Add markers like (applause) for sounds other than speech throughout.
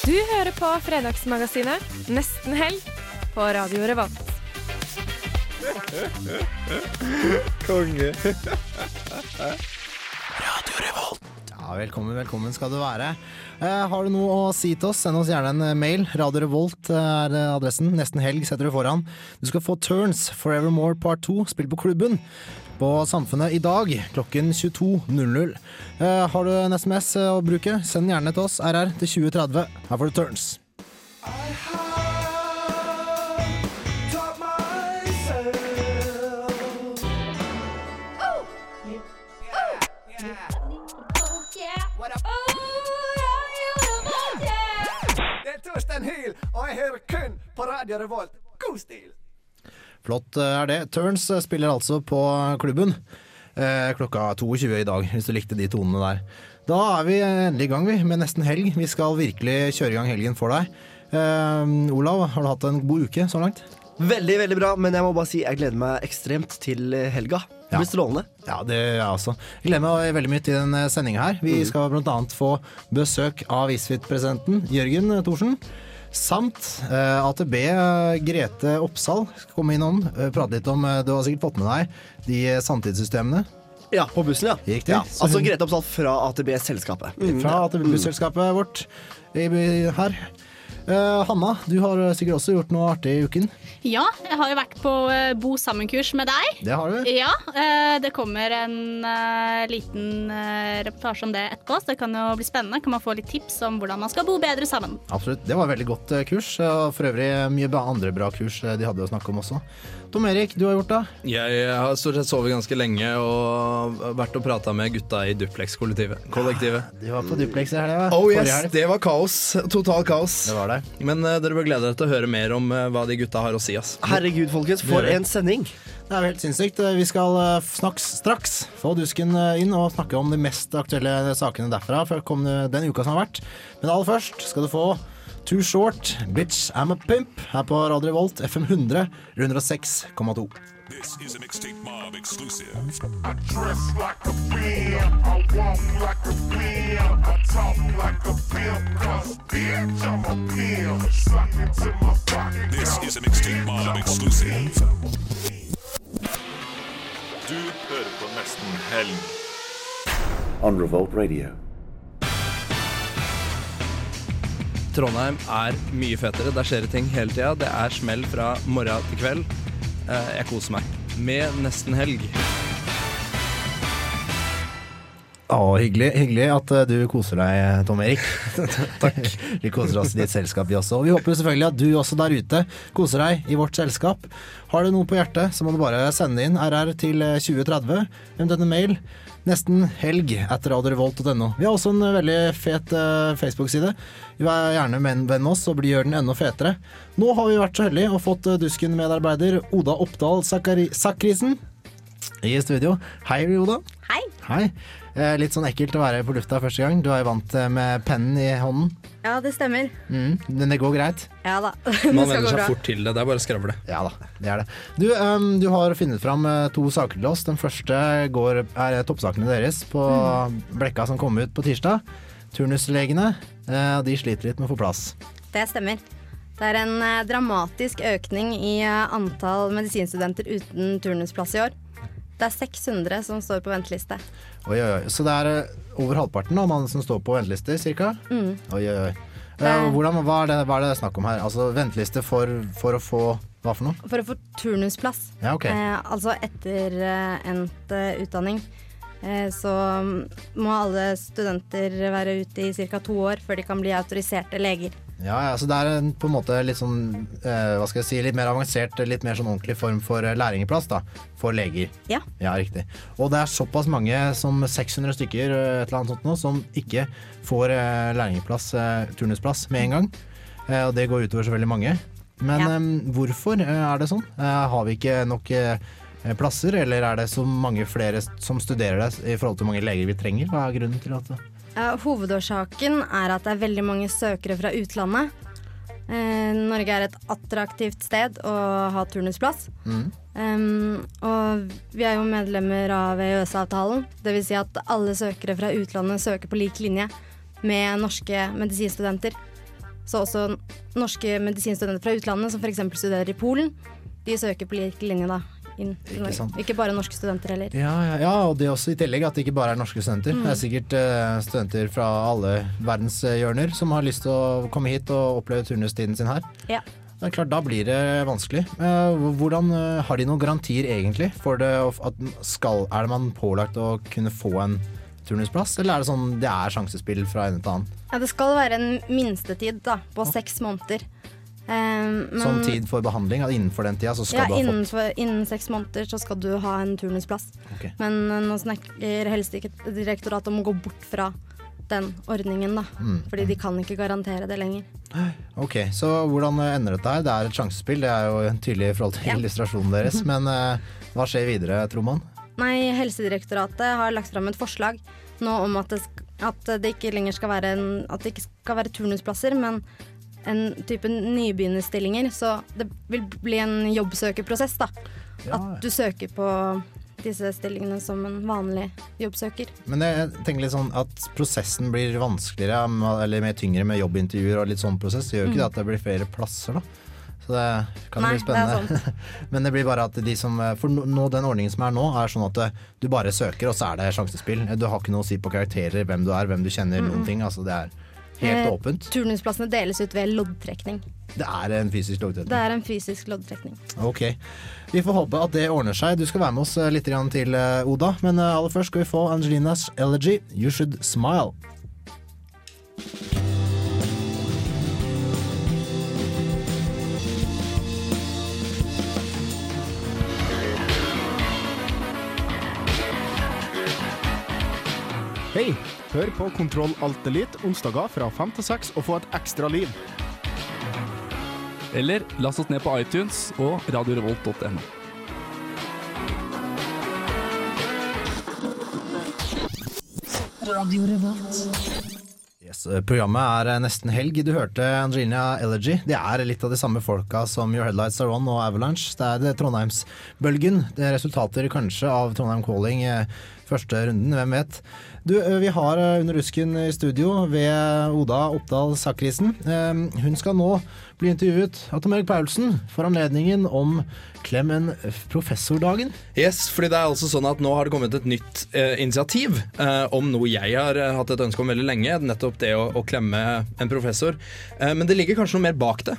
Du hører på Fredagsmagasinet Nesten helg på Radio Revolt. Konge. Radio Ja, velkommen, velkommen skal du være. Eh, har du noe å si til oss, send oss gjerne en eh, mail. Radio Revolt er eh, adressen. Nesten helg setter du foran. Du skal få Turns Forevermore Part 2 spilt på klubben på Samfunnet i dag klokken 22.00. Eh, har du en SMS å bruke, send gjerne til oss. RR til 2030. Her får du Turns. Torstein Hyl, og jeg hører kun på Radio Revolt. God stil! Flott eh, er det. Turns eh, spiller altså på klubben eh, klokka 22 i dag, hvis du likte de tonene der. Da er vi endelig i gang vi, med nesten helg. Vi skal virkelig kjøre i gang helgen for deg. Uh, Olav, har du hatt en god uke så langt? Veldig, veldig bra, men jeg må bare si jeg gleder meg ekstremt til helga. Det Ja. blir strålende. Ja, det gjør jeg også. Jeg gleder meg veldig mye til denne sendinga her. Vi skal bl.a. få besøk av Isfit-presidenten Jørgen Thorsen. Samt eh, AtB eh, Grete Oppsal skal komme innom. eh, prate litt om Du har sikkert fått med deg de sanntidssystemene. Ja, på bussen, ja. Riktig. ja altså hun- Grete Oppsal fra AtB-selskapet. Mm. fra AtB-busselskapet vårt her. Eh, Hanna, du har sikkert også gjort noe artig i uken. Ja, jeg har jo vært på uh, bo sammen-kurs med deg. Det har du. Ja, uh, det kommer en liten reportasje om det etterpå, så det kan jo bli spennende. Kan man få litt tips om hvordan man skal bo bedre sammen. Absolutt. Det var et veldig godt kurs. Og for øvrig mye andre bra kurs de hadde å snakke om også. Tom Erik, du har gjort det? Jeg har stort sett sovet ganske lenge og vært og prata med gutta i Duplex-kollektivet. Ja, Du var på duplex i helga. Oh yes, helg. det var kaos. Total kaos. Det var det. Men uh, dere bør glede dere til å høre mer om uh, hva de gutta har å si. ass. Herregud, folkens, for en sending! Det er jo helt sinnssykt. Vi skal snakke straks få Dusken eh, inn og snakke om de mest aktuelle sakene derfra for kom den uka som har vært. Men aller først skal du få Too Short, Bitch I'm a Pimp her på Radio Revolt, FM 100, 106,2. This is a mixtape mob exclusive. This is a mixtape mob exclusive. Du hører på nesten helg. on Revolt Radio. Trondheim er mye fetere. Der skjer det ting hele tida. Det er smell fra morgen til kveld. Eh, Jeg koser meg med nesten helg. Å, hyggelig, hyggelig at eh, du koser deg, Tom Erik. (laughs) Takk. Vi koser oss i ditt selskap, vi også. Og vi håper selvfølgelig at du også der ute koser deg i vårt selskap. Har du noe på hjertet, så må du bare sende inn RR til eh, 2030. Eventuelt en mail. Nesten helg etter radiorevolt.no. Vi har også en eh, veldig fet uh, Facebook-side. Vær gjerne venn venn oss og gjør den enda fetere. Nå har vi vært så heldige og fått eh, Dusken-medarbeider Oda Oppdal Sakari- Sakrisen i studio. Hei, Oda. Hei. Hei. Eh, litt sånn ekkelt å være på lufta første gang. Du er jo vant eh, med pennen i hånden. Ja, det stemmer. Mm, men det går greit? Ja da. (laughs) Man venner seg fort til det. Det er bare å skravle. Ja da, det er det. Du, um, du har funnet fram eh, to saker til oss. Den første går, er toppsakene deres på Blekka som kom ut på tirsdag. Turnuslegene. eh, de sliter litt med å få plass. Det stemmer. Det er en dramatisk økning i antall medisinstudenter uten turnusplass i år. Det er 600 som står på venteliste. Oi, oi, oi. Så det er eh, over halvparten av mannen som står på venteliste, cirka? Mm. Oi, oi, oi. Eh, hvordan, hva, er det, hva er det snakk om her? Altså venteliste for, for å få Hva for noe? For å få turnusplass, Ja, okay. eh, altså etter eh, endt eh, utdanning, eh, så må alle studenter være ute i ca. to år før de kan bli autoriserte leger. Ja, altså det er en, på en måte litt sånn eh, Hva skal jeg si, litt mer avansert, litt mer sånn ordentlig form for eh, lærlingeplass da, for leger. Ja. Ja, riktig. Og det er såpass mange som 600 stykker eh, et eller annet sånt nå, som ikke får eh, lærlingeplass, eh, turnusplass, med en gang. Eh, og det går utover så veldig mange. Men Ja. eh, hvorfor er det sånn? Har vi ikke nok plasser, eller er det så mange flere som studerer det i forhold til hvor mange leger vi trenger? Hva er grunnen til at det hovedårsaken er at det er veldig mange søkere fra utlandet. Eh, Norge er et attraktivt sted å ha turnusplass. Mm. Um, og vi er jo medlemmer av EØS-avtalen. Dvs. Si at alle søkere fra utlandet søker på lik linje med norske medisinstudenter. Så også norske medisinstudenter fra utlandet som f.eks. studerer i Polen, de søker på lik linje da. Inn til Ikke Norge. Ikke bare norske studenter heller. Ja, ja, ja, og det også i tillegg at det ikke bare er norske studenter. Mm. Det er sikkert uh, studenter fra alle verdens eh, hjørner som har lyst til å komme hit og oppleve turnustiden sin her. Ja. Det er klart, Da blir det vanskelig. Eh, hvordan Har de noen garantier egentlig for det? At skal, er det man pålagt å kunne få en turnusplass, eller er det sånn det er sjansespill fra ende til annen? Ja, det skal være en minstetid da, på seks måneder. Um, men- Sånn tid for behandling, innenfor den tida så skal ja, du ha fått innenfor, innen seks måneder så skal du ha en turnusplass. Okay. Men eh, nå snakker Helsedirektoratet om å gå bort fra den ordningen, da. Mm. Fordi de kan ikke garantere det lenger. Ok, Så hvordan eh, ender dette her? Det er et sjansespill, det er jo tydelig i forhold til Ja. illustrasjonen deres. (laughs) Men uh, hva skjer videre, tror man? Nei, Helsedirektoratet har lagt fram et forslag nå om at det, at det ikke lenger skal være, en, at det ikke skal være turnusplasser, men en type nybegynnerstillinger. Så det vil bli en jobbsøkerprosess, da. Ja. At du søker på disse stillingene som en vanlig jobbsøker. Men jeg tenker litt sånn at prosessen blir vanskeligere eller mer tyngre med jobbintervjuer og litt sånn prosess. Det gjør jo ikke Mm. det at det blir flere plasser, da. Så det kan Nei, bli spennende. (laughs) Men det blir bare at de som For nå, den ordningen som er nå, er sånn at du bare søker, og så er det sjansespill. Du har ikke noe å si på karakterer, hvem du er, hvem du kjenner, Mm, noen ting. Altså det er helt Eh, åpent. Turnusplassene deles ut ved loddtrekning. Det er en fysisk loddtrekning? Det er en fysisk loddtrekning. Ok. Vi får håpe at det ordner seg. Du skal være med oss eh, litt til, eh, Oda. Men eh, aller først skal vi få Angelinas Elegy, You Should Smile. Hei! Hør på Kontroll Alt Elite onsdager fra 5 til 6 og få et ekstra liv. Eller last oss ned på iTunes og radiorevolt.no. Yes, eh, programmet er eh, nesten helg. Du hørte Angelina Elegy. Det er litt av de samme folka som Your Headlights Are On og Avalanche. Det er det Trondheimsbølgen. Det er resultater kanskje av Trondheim Calling eh, første runden, hvem vet. Du, eh, vi har eh, Under Rusken i studio ved Oda Oppdal Sakrisen. Eh, Hun skal nå bli intervjuet av Tom Erik Paulsen for anledningen om Klemmen professordagen. Yes, fordi det er altså sånn at nå har det kommet et nytt eh, initiativ eh, om noe jeg har hatt et ønske om veldig lenge, nettopp det å, å klemme en professor. Eh, men det ligger kanskje noe mer bak det.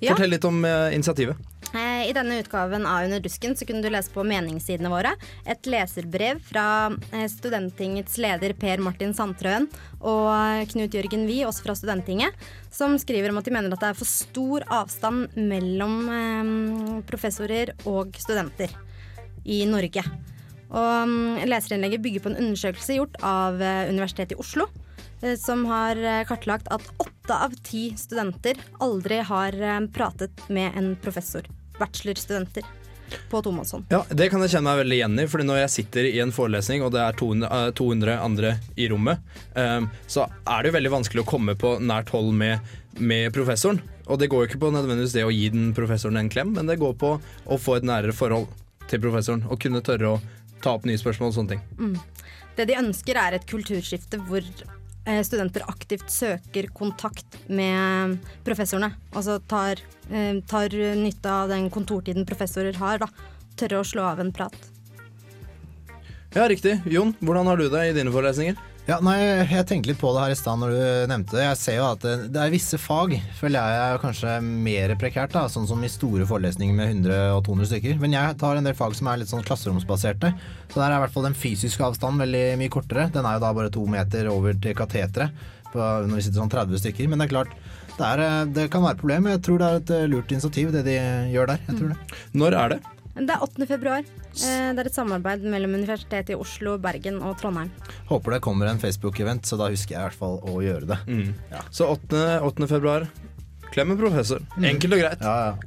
Ja. Fortell litt om eh, initiativet. Eh, I denne utgaven av Under dusken så kunne du lese på meningssidene våre et leserbrev fra eh, Studenttingets leder Per Martin Sandtrøen og Knut Jørgen Wie, også fra Studenttinget, som skriver om at de mener at det er for stor avstand mellom eh, professorer og studenter i Norge. Og mm, Leserinnlegget bygger på en undersøkelse gjort av Universitetet i Oslo, som har eh, kartlagt at åtte av ti studenter aldri har eh, pratet med en professor. Bachelorstudenter på Tomasson. Ja, Det kan jeg kjenne meg veldig igjen i, fordi når jeg sitter i en forelesning og det er 200, eh, 200 andre i rommet, um, så er det jo veldig vanskelig å komme på nært hold med, med professoren. Og det går jo ikke på nødvendigvis det å gi den professoren en klem, men det går på å få et nærere forhold til professoren og kunne tørre å ta opp nye spørsmål og sånne ting. Mm. Det de ønsker er et kulturskifte hvor eh, studenter aktivt søker kontakt med professorene. Altså tar, eh, tar nytte av den kontortiden professorer har. da. Tørre å slå av en prat. Ja, riktig. Jon, hvordan har du det i dine forelesninger? Ja, nei, Jeg tenkte litt på det her i stad når du nevnte det. Jeg ser jo at det, er visse fag føler jeg er kanskje mer prekært, da, sånn som i store forelesninger med 100 og 200 stykker. Men jeg tar en del fag som er litt sånn klasseromsbaserte. Så der er i hvert fall den fysiske avstanden veldig mye kortere. Den er jo da bare to meter over til kateteret. når vi sitter sånn 30 stykker. Men det er klart, det, er, eh, det kan være et problem. Jeg tror det er et eh, lurt initiativ, det de gjør der. Jeg tror det. Når er det? Det er 8. februar. Eh, Det er et samarbeid mellom Universitetet i Oslo, Bergen og Trondheim. Håper det kommer en Facebook-event, så da husker jeg i hvert fall å gjøre det. Mm. Så 8. 8. februar. Klem en professor. Enkelt og greit.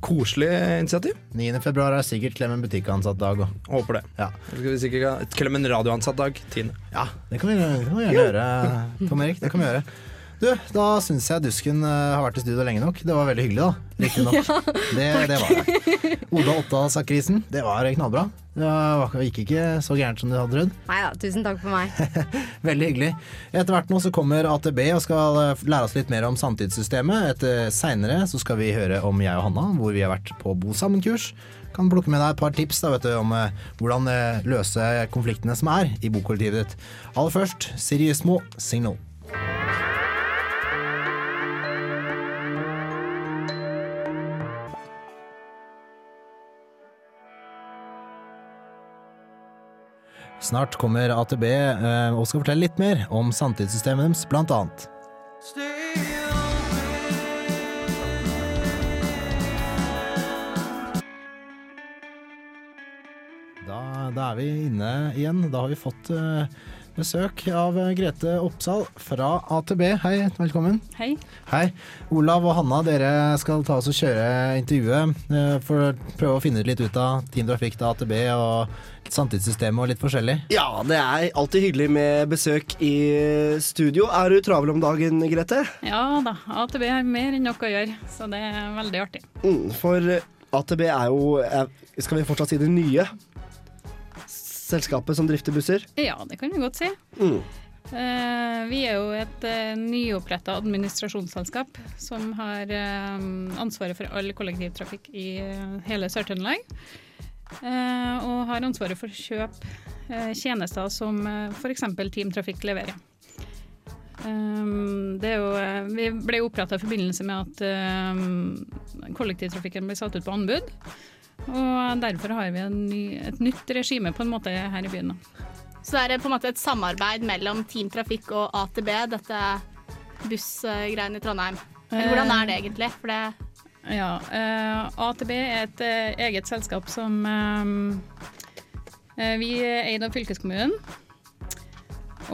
Koselig initiativ. 9. februar er sikkert Klem en butikkansatt dag òg. Håper det. Ja. Skal vi sikkert Klem en radioansatt dag. 10. Ja, det kan vi, det kan vi gjerne gjøre, Tom Erik. Det kan vi gjøre. Du, da syns jeg Dusken eh, har vært i studio lenge nok. Det var veldig hyggelig, da. Riktignok. (laughs) det, det var det. Oda Otta-sakkrisen, det var knallbra. Det gikk ikke så gærent som du hadde trodd. Nei da, tusen takk for meg. (laughs) Veldig hyggelig. Etter hvert nå så kommer AtB og skal eh, lære oss litt mer om samtidssystemet. Etter Seinere så skal vi høre om jeg og Hanna, hvor vi har vært på Bo sammen-kurs. Kan plukke med deg et par tips da, vet du, om eh, hvordan eh, løse konfliktene som er i bokollektivet ditt. Aller først Siriusmo Signal. Snart kommer AtB eh, og skal fortelle litt mer om samtidssystemet deres, blant annet. Da, da er vi inne igjen. Da har vi fått eh, besøk av eh, Grete Oppsal fra AtB. Hei, velkommen. Hei. Hei. Olav og Hanna, dere skal ta oss og kjøre intervjuet eh, for å prøve å finne litt ut av Team Trafikk til AtB og samtidssystemet og litt forskjellig. Ja, det er alltid hyggelig med besøk i studio. Er du travel om dagen, Grete? Ja da, AtB har mer enn nok å gjøre, så det er veldig artig. Mm, for AtB er jo, er- skal vi fortsatt si det nye selskapet som drifter busser? Ja, det kan vi godt si. Mm. Uh, vi er jo et uh, nyoppretta administrasjonsselskap som har uh, ansvaret for all kollektivtrafikk i eh, hele Sør-Trøndelag. Eh, og har ansvaret for å kjøpe eh, tjenester som uh, f.eks. Team Trafikk leverer. Um, det er jo, eh, vi ble oppretta i forbindelse med at um, kollektivtrafikken ble satt ut på anbud. Og derfor har vi en ny, et nytt regime på en måte her i byen. Så det er på en måte et samarbeid mellom Team Trafikk og AtB, dette bussgreiene i Trondheim. Eller hvordan er det egentlig? For det Ja, eh, AtB er et eh, eget selskap som eh, Vi er eid av fylkeskommunen.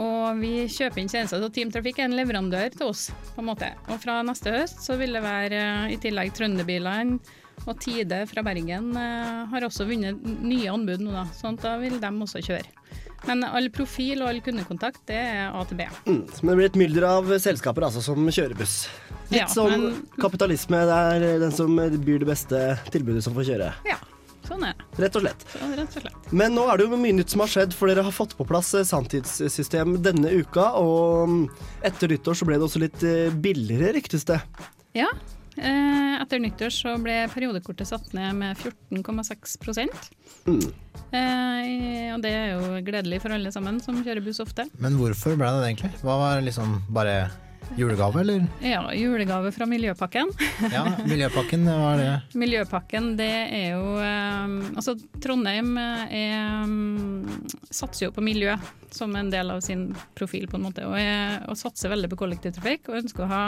Og vi kjøper inn tjenester, så Team Trafikk er en leverandør til oss. på en måte. Og fra neste høst så vil det være i tillegg Trønderbilene og Tide fra Bergen eh, har også vunnet nye anbud nå, da. Sånn at da vil de også kjøre. Men all profil og all kundekontakt, det er AtB. Mm. Men det blir et mylder av selskaper altså, som kjører buss. Litt Ja, som men- kapitalisme. Det er den som byr det beste tilbudet som får kjøre. Ja, sånn er det. Rett og slett. Så, rett og slett. Men nå er det jo mye nytt som har skjedd, for dere har fått på plass eh, sanntidssystem denne uka. Og mm, etter nyttår så ble det også litt eh, billigere, ryktes det. Ja. Eh, etter nyttår så ble periodekortet satt ned med 14,6 Mm. eh, Og det er jo gledelig for alle sammen som kjører buss ofte. Men hvorfor ble det det egentlig? Hva var liksom bare julegave, eller? Ja, julegave fra Miljøpakken. (laughs) Ja, Miljøpakken, hva er det? Miljøpakken, det er jo eh, Altså, Trondheim er, mm, satser jo på miljø som en del av sin profil, på en måte. Og, er, og satser veldig på kollektivtrafikk, og ønsker å ha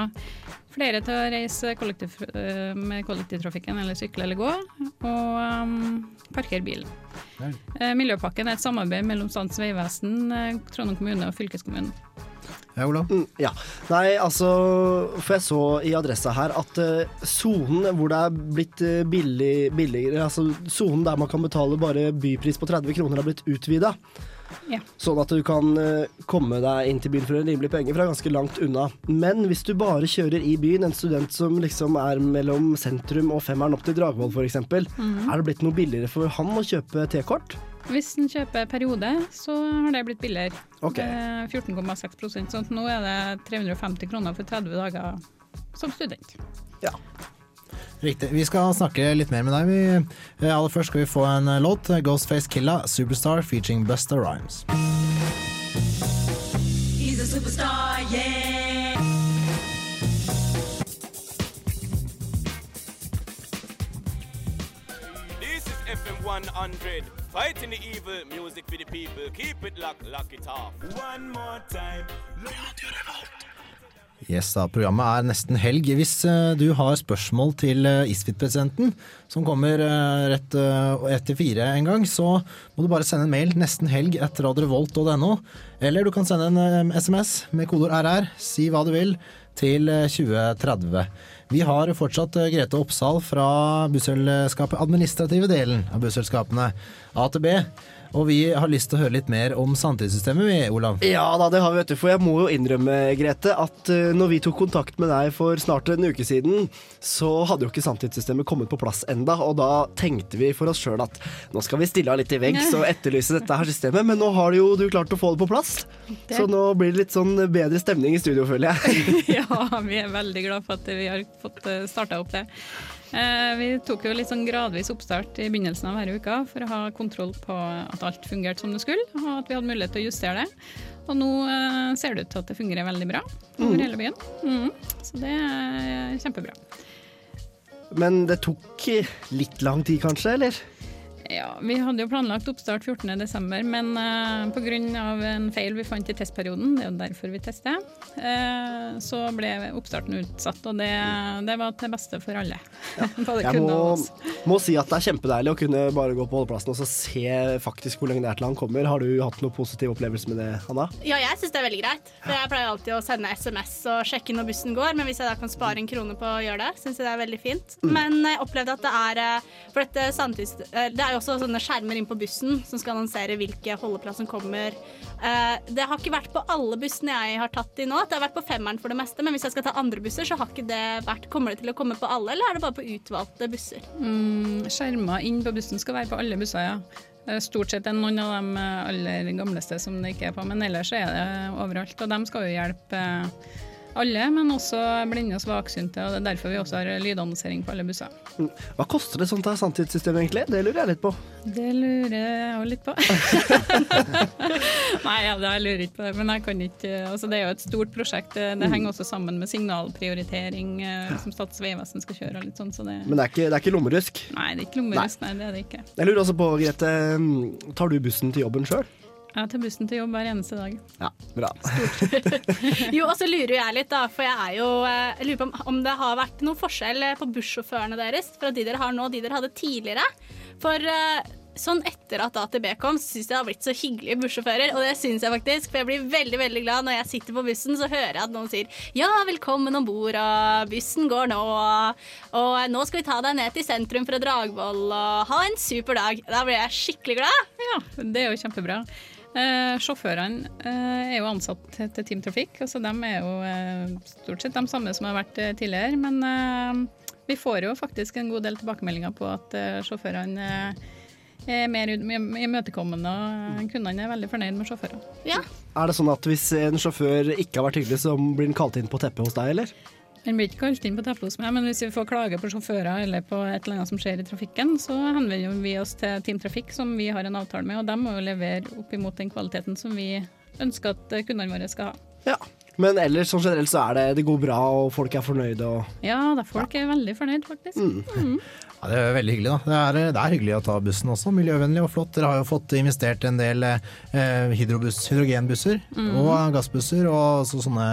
flere til å reise kollektiv, eh, med kollektivtrafikken, eller sykle eller gå, og um, parkere bilen. Eh, Miljøpakken er et samarbeid mellom Statens vegvesen, eh, Trondheim kommune og fylkeskommunen. Ja, Olav? Mm, ja. Nei, altså For jeg så i adressa her at sonen hvor det er blitt eh, billig, billigere, altså sonen der man kan betale bare bypris på 30 kroner, har blitt utvida. Ja. Sånn at du kan eh, komme deg inn til byen for en rimelig penge fra ganske langt unna. Men hvis du bare kjører i byen, en student som liksom er mellom sentrum og femmeren opp til Dragvoll f.eks., Mhm. er det blitt noe billigere for han å kjøpe T-kort? Hvis en kjøper periode, så har det blitt billigere. Ok. Eh, 14,6% sånn at nå er det 350 kroner for 30 dager som student. Riktig. Vi skal snakke litt mer med deg. Vi, eh, aller først skal vi få en eh, låt. Ghostface Killa, Superstar featuring Busta Rhymes. He's a superstar, yeah. This is FM 100. Fighting the evil, music for the people. Keep it locked, lock it off. One more time. Yes, da, Programmet er nesten helg. Hvis eh, du har spørsmål til uh, ISFIT-presidenten, som kommer eh, rett eh, etter fire en gang, så må du bare sende en mail nesten helg etter radiorevolt.no. Eller du kan sende en eh, SMS med kodeord RR, si hva du vil, til eh, 2030. Vi har fortsatt eh, Grete Oppsal fra busselskapet, administrative delen av busselskapene, AtB. Og vi har lyst til å høre litt mer om samtidssystemet, vi, Olav. Ja da, det har vi, vet du. For jeg må jo innrømme, Grete, at eh, når vi tok kontakt med deg for snart en uke siden, så hadde jo ikke samtidssystemet kommet på plass enda, og da tenkte vi for oss sjøl at nå skal vi stille av litt i veggs og etterlyse dette her systemet, men nå har jo du klart å få det på plass. Det- Så nå blir det litt sånn bedre stemning i studio, føler jeg. (laughs) ja, vi er veldig glad for at vi har fått starta opp det. Eh, Vi tok jo litt sånn gradvis oppstart i begynnelsen av hver uke for å ha kontroll på at alt fungerte som det skulle, og at vi hadde mulighet til å justere det. Og nå eh, ser det ut til at det fungerer veldig bra over Mm. hele byen. Mm. Så det er kjempebra. Men det tok litt lang tid, kanskje, eller? Ja, Vi hadde jo planlagt oppstart 14.12., men uh, pga. en feil vi fant i testperioden, det er jo derfor vi tester, uh, så ble oppstarten utsatt. Og det, det var til beste for alle. Ja. (laughs) Jeg må, må si at det er kjempedeilig å kunne bare gå på holdeplassen og så se faktisk hvor lenge det er til han kommer. Har du hatt noen positiv opplevelse med det, Hanna? Ja, jeg syns det er veldig greit. For jeg pleier alltid å sende SMS og sjekke når bussen går, men hvis jeg da kan spare en krone på å gjøre det, syns jeg det er veldig fint. Mm. Men jeg opplevde at det er eh, For dette samtids... eh, Det er jo også sånne skjermer inn på bussen som skal annonsere hvilke holdeplass som kommer. Eh, Det har ikke vært på alle bussene jeg har tatt i nå. Det har vært på femmeren for det meste, men hvis jeg skal ta andre busser, så har ikke det vært Kommer det til å komme på alle, eller er det bare på utvalgte busser? Mm, skjermer inn på bussen skal være på alle busser, ja. Eh, Stort sett er noen av de eh, aller gamleste som det ikke er på, men ellers er det overalt. Og de skal jo hjelpe alle, men også blinde og svaksynte. og Det er derfor vi også har lydannonsering på alle busser. Mm. Hva koster det sånt her samtidssystem egentlig? Det lurer jeg litt på. Det lurer jeg òg litt på. (laughs) Nei, ja, jeg lurer ikke på det, men jeg kan ikke altså Det er jo et stort prosjekt. Det, Mm. henger også sammen med signalprioritering eh, som Statens vegvesen skal kjøre og litt sånn, så det Men det er ikke, det er ikke lommerusk? Nei, det er ikke lommerusk, nei, det er det ikke. Jeg lurer også på, Grete, mm, tar du bussen til jobben sjøl? Jeg tar bussen til jobb hver eneste dag. Ja, bra. (laughs) Jo, og så lurer jeg litt, da, for jeg er jo eh, Jeg lurer på om, det har vært noen forskjell eh, på bussjåførene deres fra de dere har nå, og de dere hadde tidligere. For eh, sånn etter at AtB kom, så syns jeg det har blitt så hyggelige bussjåfører, og det syns jeg faktisk. For jeg blir veldig veldig glad når jeg sitter på bussen, så hører jeg at noen sier 'ja, velkommen om bord', og 'bussen går nå', og 'nå skal vi ta deg ned til sentrum fra Dragvoll', og 'ha en super dag'. Da blir jeg skikkelig glad. Ja, det er jo kjempebra. Eh, sjåførene eh, er jo ansatt til til Team Trafikk, altså de er jo eh, stort sett de samme som har vært eh, tidligere. Men eh, vi får jo faktisk en god del tilbakemeldinger på at eh, sjåførene eh, er mer imøtekommende, og eh, kundene er veldig fornøyd med sjåførene. Ja. Er det sånn at hvis en sjåfør ikke har vært hyggelig, så blir han kalt inn på teppet hos deg, eller? Den blir ikke kalt inn på teppet hos meg, men hvis vi får klage på sjåfører eller på et eller annet som skjer i trafikken, så henvender vi oss til Team Trafikk, som vi har en avtale med, og de må jo levere opp imot den kvaliteten som vi ønsker at kundene våre skal ha. Men ellers sånn generelt så er det, det går bra, og folk er fornøyde og Ja, da folk er veldig fornøyd, faktisk. Mm. Ja, det er veldig hyggelig, da. Det er, det er hyggelig å ta bussen også. Miljøvennlig og flott. Dere har jo fått investert en del eh, hydrobuss, hydrogenbusser Mm. og gassbusser og så sånne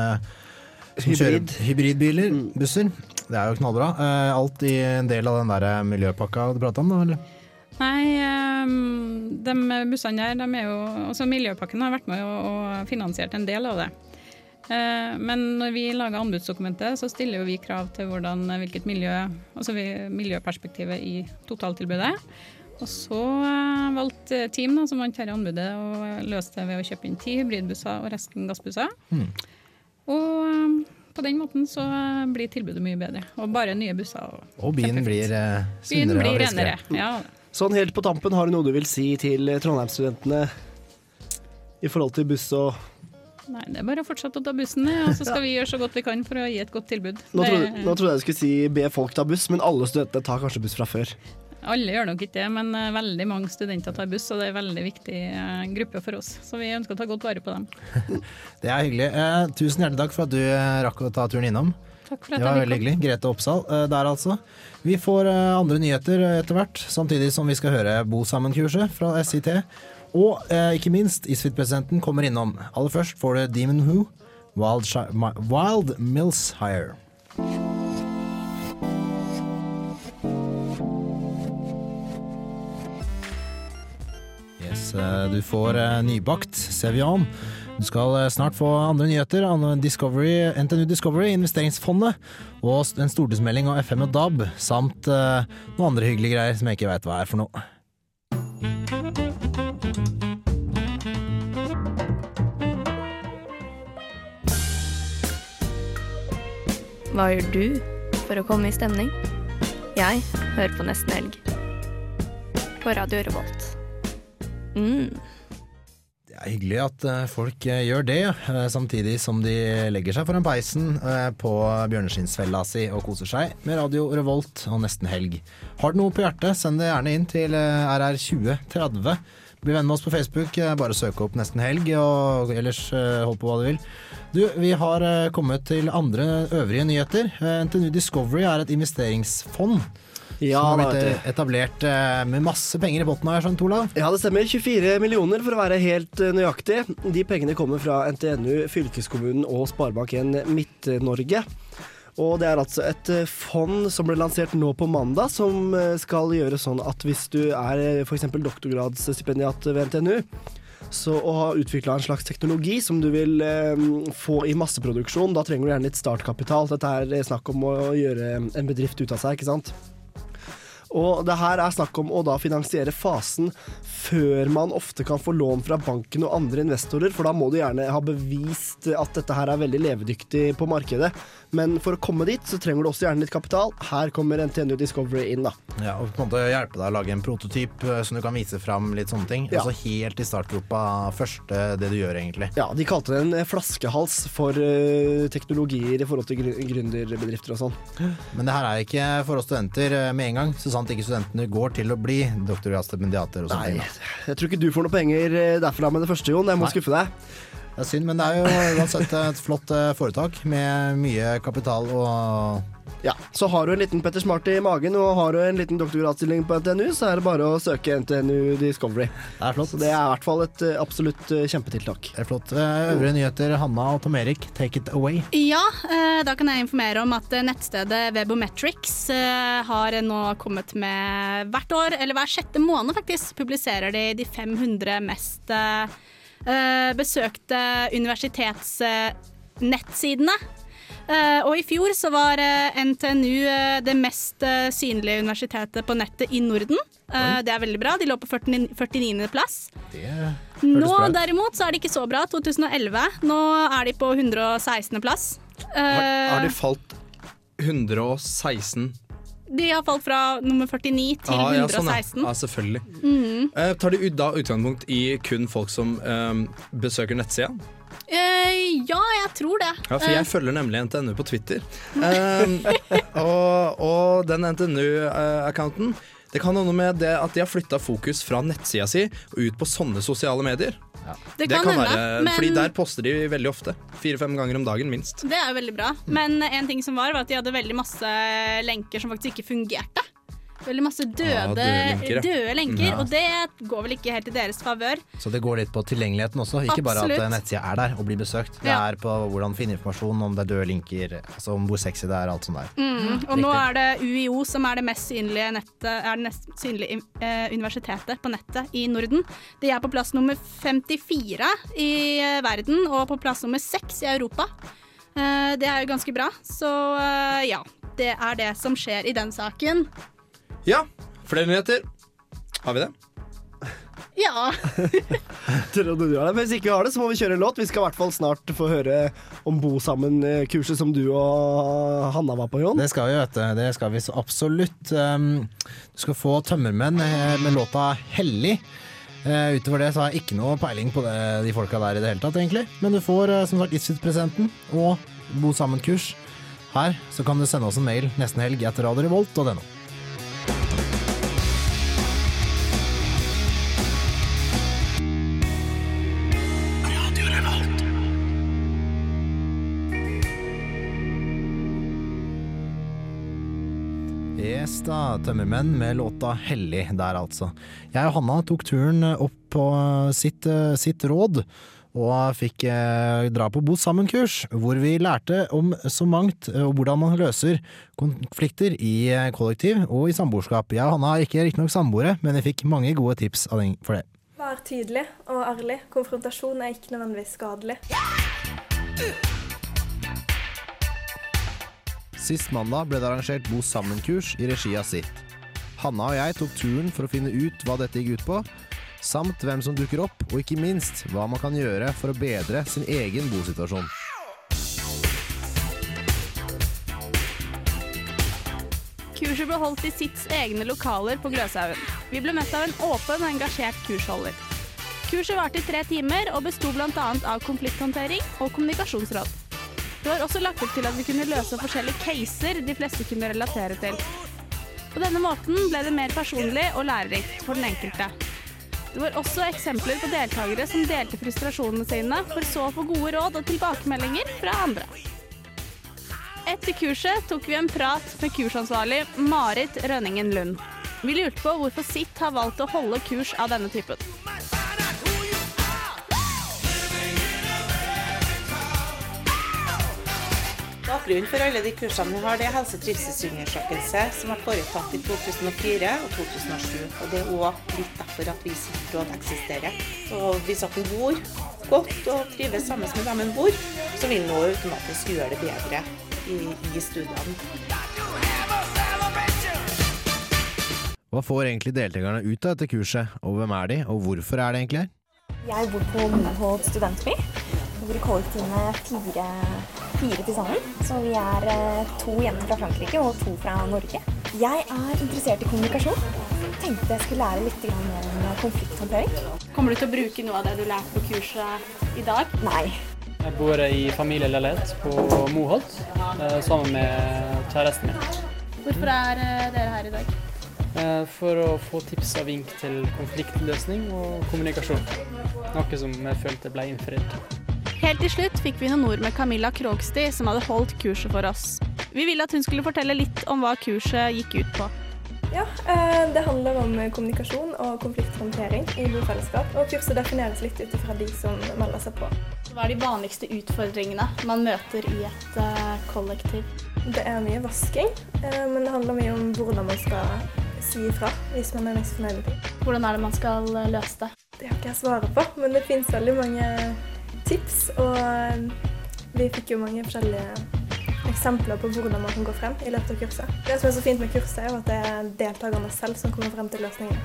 Hybrid. hybridbiler. Busser. Det er jo knallbra. Eh, alt i en del av den der miljøpakka du prata om, da? Eller? Nei, ehm, de bussene der, de er jo Altså Miljøpakken har vært med og, finansiert en del av det. Eh, Men når vi lager anbudsdokumentet, så stiller jo vi krav til hvordan, hvilket miljø, altså miljøperspektivet i totaltilbudet. Og så eh, valgte Team, da, som vant dette anbudet, å løse det ved å kjøpe inn ti hybridbusser og resten gassbusser. Hmm. Eh, på den måten så blir tilbudet mye bedre. Og bare nye busser. Og, Og byen blir eh, sunnere og friskere. renere. Ja. Sånn helt på tampen, har du noe du vil si til Trondheim-studentene i forhold til buss og Nei, det er bare å fortsette å ta bussen, og så skal (laughs) vi gjøre så godt vi kan for å gi et godt tilbud. Nå trodde, nå trodde jeg du skulle si be folk ta buss, men alle studentene tar kanskje buss fra før. Alle gjør nok ikke det, men eh, veldig mange studenter tar buss, og det er en veldig viktig eh, gruppe for oss. Så vi ønsker å ta godt vare på dem. (laughs) Det er hyggelig. Eh, tusen hjertelig takk for at du eh, rakk å ta turen innom. Takk for at Det var veldig hyggelig. Grete Oppsal eh, der, altså. Vi får eh, andre nyheter etter hvert, samtidig som vi skal høre Bo sammen-kurset fra SIT. Og ikke minst, Isfit-presidenten kommer innom. Aller først får du Demon Who, Wild, Wild Mills Hire. Du får eh, nybakt Sevian. Du skal eh, snart få andre nyheter. Discovery, NTNU Discovery, Investeringsfondet og en stortingsmelding av FM og DAB, samt eh, noen andre hyggelige greier som jeg ikke veit hva er for noe. Hva gjør du for å komme i stemning? Jeg hører på Nesten Helg. På Radio Revolt. Mm. Det er hyggelig at eh, folk eh, gjør det, eh, samtidig som de legger seg foran peisen på bjørneskinnsfella si og koser seg med Radio Revolt og Nesten Helg. Har du noe på hjertet, send det gjerne inn til eh, RR2030. Bli venn med oss på Facebook, bare søk opp Nesten Helg, og ellers hold på hva du vil. Du, vi har kommet til andre øvrige nyheter. NTNU Discovery er et investeringsfond. Ja, som har blitt eh, etablert eh, med masse penger i potten, har jeg skjønt, Olav? Ja, det stemmer. 24 millioner for å være helt eh, nøyaktig. De pengene kommer fra NTNU, fylkeskommunen og Sparebank1 Midt-Norge. Og det er altså et fond som ble lansert nå på mandag, som skal gjøre sånn at hvis du er f.eks. doktorgradsstipendiat ved NTNU, så å ha utvikla en slags teknologi som du vil eh, få i masseproduksjon, da trenger du gjerne litt startkapital. Dette er snakk om å gjøre en bedrift ut av seg, ikke sant? Og det her er snakk om å da finansiere fasen før man ofte kan få lån fra banken og andre investorer, for da må du gjerne ha bevist at dette her er veldig levedyktig på markedet. Men for å komme dit, så trenger du også gjerne litt kapital. Her kommer NTNU Discovery inn, da. Ja, og på en måte hjelpe deg å lage en prototyp eh, som du kan vise fram litt sånne ting. Ja. Altså helt i startgropa, første det du gjør egentlig. Ja, de kalte det en eh, flaskehals for eh, teknologier i forhold til gründerbedrifter og sånn. Men det her er ikke for oss studenter med en gang, så sant ikke studentene går til å bli doktorgradsstipendiater og sånne ting. Jeg tror ikke du får noen penger eh, derfra med det første, Jon. Jeg må Nei. skuffe deg. Det er synd, men det er jo uansett et flott eh, foretak med mye kapital og Ja, Så har du en liten Petter Smart i magen og har du en liten doktorgradsstilling på NTNU, så er det bare å søke NTNU Discovery. Det er flott. Så det er i hvert fall et eh, absolutt eh, kjempetiltak. Det er flott. Øvrige nyheter, Hanna og Tom Erik, take it away. Ja, eh, da kan jeg informere om at nettstedet Webometrics har nå kommet med hvert år, eller hver sjette måned faktisk, publiserer de de 500 mest besøkte universitetsnettsidene. Eh, og i fjor så var eh, NTNU eh, det mest eh, synlige universitetet på nettet i Norden. Eh, det er veldig bra. De lå på 49. 49. plass. Nå derimot så er det ikke så bra. 2011. Nå er de på 116. plass. Har, har Eh, de falt 116 de har falt fra nummer 49 til Ah, ja, sånn, ja. 116. ja, selvfølgelig. Mhm. Uh, tar de da utgangspunkt i kun folk som uh, besøker nettsida? Uh, ja, jeg tror det. Ja, for jeg Eh, følger nemlig NTNU på Twitter. Um, (laughs) og, og den NTNU-accounten Det kan ha noe med det at de har flytta fokus fra nettsida si og ut på sånne sosiale medier. Det kan hende, men- Fordi der poster de veldig ofte. Fire-fem ganger om dagen, minst. det er jo veldig bra. Men en ting som var, var at de hadde veldig masse lenker som faktisk ikke fungerte. Veldig masse døde, ja, døde lenker, døde lenker, Ja. og det går vel ikke helt i deres favør. Så det går litt på tilgjengeligheten også, ikke bare at Absolutt. eh, nettsida er der og blir besøkt. Det er på hvordan finne informasjon, om det er døde linker, altså om hvor sexy det er, alt sånt der. Mm. Og nå er det UiO som er det mest synlige, nettet, er det mest synlige eh, universitetet på nettet i Norden. De er på plass nummer 54 i eh, verden og på plass nummer 6 i Europa. Eh, det er jo ganske bra. Så eh, ja, det er det som skjer i den saken. Ja, flere nyheter. Har vi det? Ja. (laughs) Trodde du har det, Hvis ikke vi har det, så må vi kjøre en låt. Vi skal i hvert fall snart få høre om Bo sammen-kurset som du og Hanna var på, Jon. Det skal vi, vet du. Det skal vi så absolutt. Um, du skal få Tømmermenn eh, med låta 'Hellig'. Eh, utover det så har jeg ikke noe peiling på det, de folka der i det hele tatt, egentlig. Men du får eh, som sagt livstidspresenten og Bo sammen-kurs her. Så kan du sende oss en mail nesten helg etter Radio Revolt og denne. Yes da, Tømmermenn med låta 'Hellig' der altså. Jeg og Hanna tok turen opp på sitt, eh, sitt råd, og fikk eh, dra på Bo sammen-kurs, hvor vi lærte om så mangt, eh, og hvordan man løser konflikter i eh, kollektiv og i samboerskap. Jeg og Hanna er ikke riktignok samboere, men jeg fikk mange gode tips for det. Vær tydelig og ærlig. Konfrontasjon er ikke nødvendigvis skadelig. Sist mandag ble det arrangert Bo sammen-kurs i regi av sitt. Hanna og jeg tok turen for å finne ut hva dette gikk ut på, samt hvem som dukker opp, og ikke minst hva man kan gjøre for å bedre sin egen bosituasjon. Kurset ble holdt i SITs egne lokaler på Gløshaugen. Vi ble møtt av en åpen og engasjert kursholder. Kurset varte i tre timer og besto bl.a. av konflikthåndtering og kommunikasjonsråd. Det var også lagt opp til at vi kunne løse forskjellige caser de fleste kunne relatere til. På denne måten ble det mer personlig og lærerikt for den enkelte. Det var også eksempler på deltakere som delte frustrasjonene sine, for så å få gode råd og tilbakemeldinger fra andre. Etter kurset tok vi en prat med kursansvarlig Marit Rønningen Lund. Vi lurte på hvorfor SIT har valgt å holde kurs av denne typen. Bakgrunnen for alle de kursene vi har, det er helse- og trivselsundersøkelse som er foretatt i 2004 og 2007. Og Det er òg litt derfor at vi sitt råd eksisterer. Så hvis at en bor godt og trives sammen med dem en bor, så vil en òg automatisk gjøre det bedre i, i studiene. Hva får egentlig deltakerne ut av dette kurset, og hvem er de, og hvorfor er det egentlig her? Jeg bor på Moholt studentby. Vi bor i kollektiv med fire, fire til sammen. Så vi er eh, to jenter fra Frankrike og to fra Norge. Jeg er interessert i kommunikasjon. Tenkte jeg skulle lære litt mer om konflikthåndtering. Kommer du til å bruke noe av det du lærte på kurset i dag? Nei. Jeg bor i familieleilighet på Moholt eh, sammen med kjæresten min. Hvorfor er eh, dere her i dag? Eh, For å få tips og vink til konfliktløsning og kommunikasjon. Noe som jeg følte ble innfridd. Helt til slutt fikk vi noen ord med Camilla Krogsti, som hadde holdt kurset for oss. Vi ville at hun skulle fortelle litt om hva kurset gikk ut på. Ja, eh, Det handler om kommunikasjon og konflikthåndtering i bofellesskap. Og kurset defineres litt ut ifra de som melder seg på. Hva er de vanligste utfordringene man møter i et eh, kollektiv? Det er mye vasking, eh, men det handler mye om hvordan man skal si ifra hvis man er misfornøyd med ting. Hvordan er det man skal løse det? Det har ikke jeg svaret på, men det finnes veldig mange tips. Og eh, vi fikk jo mange forskjellige eksempler på hvordan man kan gå frem i løpet av kurset. Det som er så fint med kurset, er at det er deltakerne selv som kommer frem til løsningene.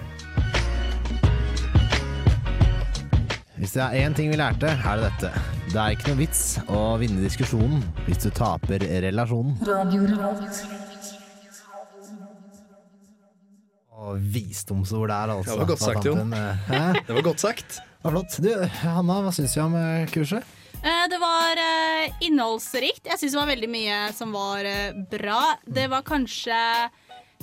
Hvis det er én ting vi lærte, er det dette. Det er ikke noe vits å vinne diskusjonen hvis du taper relasjonen. Og visdomsord der, altså. Det var godt sagt, Jon. Hæ? Det var godt sagt. Det var flott. Du, Hanna, hva syns du om eh, kurset? Eh, Det var eh, innholdsrikt. Jeg syns det var veldig mye som var bra. Det var kanskje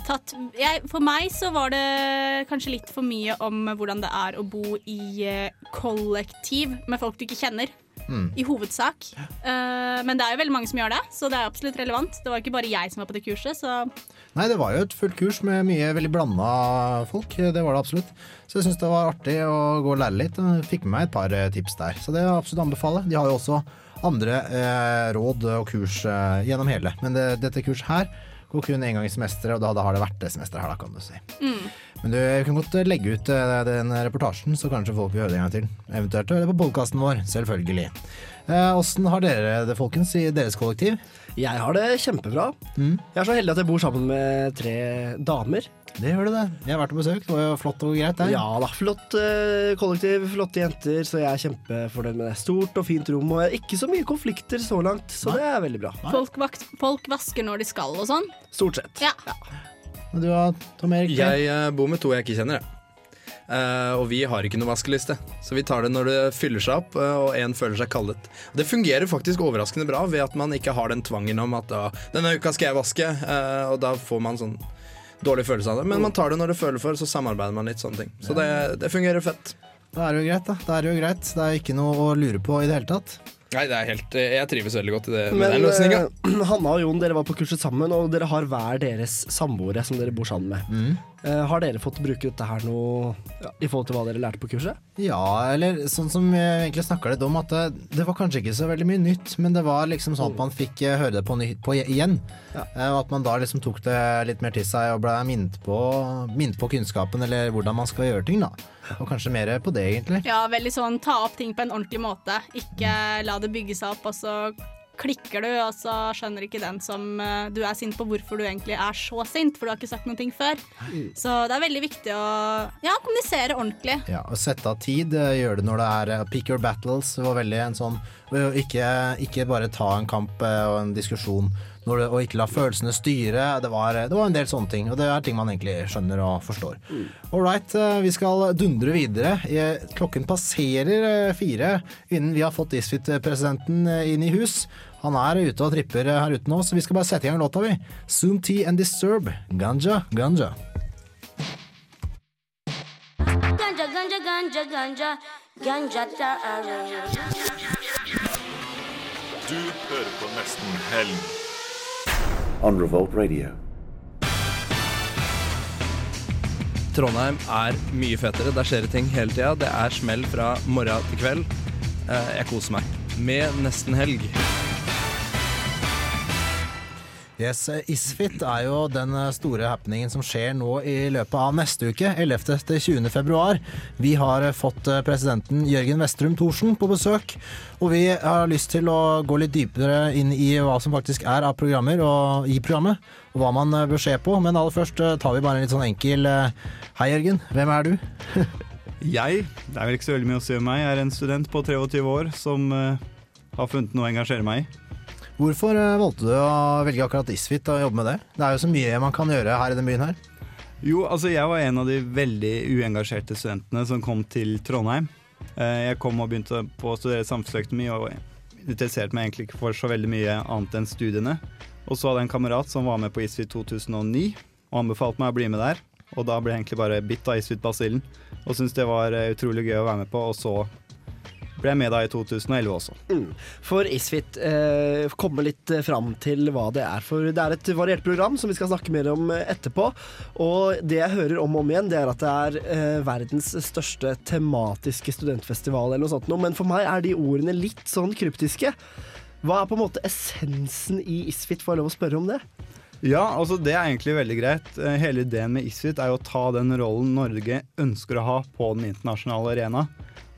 tatt jeg, For meg så var det kanskje litt for mye om hvordan det er å bo i kollektiv med folk du ikke kjenner. Mm. I hovedsak. Uh, men det er jo veldig mange som gjør det, så det er absolutt relevant. Det var ikke bare jeg som var på det kurset, så Nei, det var jo et fullt kurs med mye veldig blanda folk. Det var det absolutt. Så jeg syns det var artig å gå og lære litt. Jeg Fikk med meg et par eh, tips der. Så det er absolutt anbefale. De har jo også andre eh, råd og kurs eh, gjennom hele. Men det, dette kurset her går kun én gang i semesteret, og da, da har det vært det semesteret her, da, kan du si. mm. Men du kan godt legge ut eh, den reportasjen, så kanskje folk vil høre det en gang til. Eventuelt høre det på podkasten vår, selvfølgelig. Åssen har dere det, folkens, i deres kollektiv? Jeg har det kjempebra. Mm. Jeg er så heldig at jeg bor sammen med tre damer. Det gjør du det. Jeg har vært på besøk. Det var jo flott og greit, det. Ja da, flott eh, kollektiv, flotte jenter, så jeg er kjempefornøyd med det. Stort og fint rom, og ikke så mye konflikter så langt, så det er veldig bra. folk, folk vasker når de skal og sånn. Stort sett. Ja. Men du har Tom Erik? Jeg eh, bor med to jeg ikke kjenner, jeg. Eh, og vi har ikke noe vaskeliste, så vi tar det når det fyller seg opp eh, og en føler seg kallet. Det fungerer faktisk overraskende bra ved at man ikke har den tvangen om at da, denne uka skal jeg vaske, eh, og da får man sånn dårlig følelse av det. Men man tar det når det føler for, så samarbeider man litt sånne ting. Så det, det fungerer fett. Da er det jo greit, da. Det er jo greit. Det er ikke noe å lure på i det hele tatt. Nei, det er helt eh, Jeg trives veldig godt i det, med Men den løsninga. eh, (clears throat) Hanna og Jon, dere var på kurset sammen, og dere har hver deres samboere som dere bor sammen med. Eh, har dere fått bruke dette her noe ja, i forhold til hva dere lærte på kurset? Ja, eller sånn som vi egentlig snakka litt om, at det, det var kanskje ikke så veldig mye nytt, men det var liksom sånn at man fikk høre det på, ny, på igjen. Og at man da liksom tok det litt mer til seg og ble minnet på, minnet på kunnskapen eller hvordan man skal gjøre ting, da. Og kanskje mer på det, egentlig. Ja, veldig sånn ta opp ting på en ordentlig måte. Ikke la det bygge seg opp, og så klikker du, og så skjønner ikke den som eh, du er sint på, hvorfor du egentlig er så sint, for du har ikke sagt noen ting før. Så det er veldig viktig å ja, kommunisere ordentlig. Ja, og sette av tid, Gjør det når det er eh, Pick your battles Det var veldig en sånn Ikke, ikke bare ta en kamp eh, og en diskusjon det, og ikke la følelsene styre. Det var, det var en del sånne ting, og det er ting man egentlig skjønner og forstår. Ålreit, eh, vi skal dundre videre. Klokken passerer eh, fire innen vi har fått Isfit-presidenten eh, inn i hus. Han er ute og tripper her ute nå, så vi skal bare sette i gang låta, vi. Zoom Tea and Disturb. Ganja, ganja. Ganja, ganja, ganja, ganja, ganja da. Du hører på Nesten Helg. On Revolt Radio. Trondheim er mye fetere. Der skjer det ting hele tida. Det er smell fra morgen til kveld. Eh, Jeg koser meg med nesten helg. Yes, Isfit er jo den eh, store happeningen som skjer nå i løpet av neste uke, 11. til 20. februar. Vi har eh, fått eh, presidenten Jørgen Vestrum Thorsen på besøk, og vi har lyst til å gå litt dypere inn i hva som faktisk er av programmer og i programmet, og hva man bør se på. Men aller først tar vi bare en litt sånn enkel Hei, Jørgen. Hvem er du? (laughs) Jeg, det er vel ikke så veldig mye å si om meg, jeg er en student på 23 år som har funnet noe å engasjere meg i. Hvorfor eh, valgte du å velge akkurat Isfit og jobbe med det? Det er jo så mye man kan gjøre her i den byen her. Jo, altså jeg var en av de veldig uengasjerte studentene som kom til Trondheim. Eh, Jeg kom og begynte på å studere samfunnsøkonomi og interesserte meg egentlig ikke for så veldig mye annet enn studiene. Og så hadde jeg en kamerat som var med på Isfit 2009 og anbefalte meg å bli med der. Og da ble jeg egentlig bare bitt av Isfit-basillen og syntes det var eh, utrolig gøy å være med på. Og så ble med da i 2011 også. Mm. For Isfit, eh, komme litt eh, fram til hva det er. For det er et variert program som vi skal snakke mer om eh, etterpå. Og det jeg hører om og om igjen, det er at det er eh, verdens største tematiske studentfestival eller noe sånt noe. Men for meg er de ordene litt sånn kryptiske. Hva er på en måte essensen i Isfit? Får jeg lov å spørre om det? Ja, altså det er egentlig veldig greit. Eh, Hele ideen med Isfit er jo å ta den rollen Norge ønsker å ha på den internasjonale arena.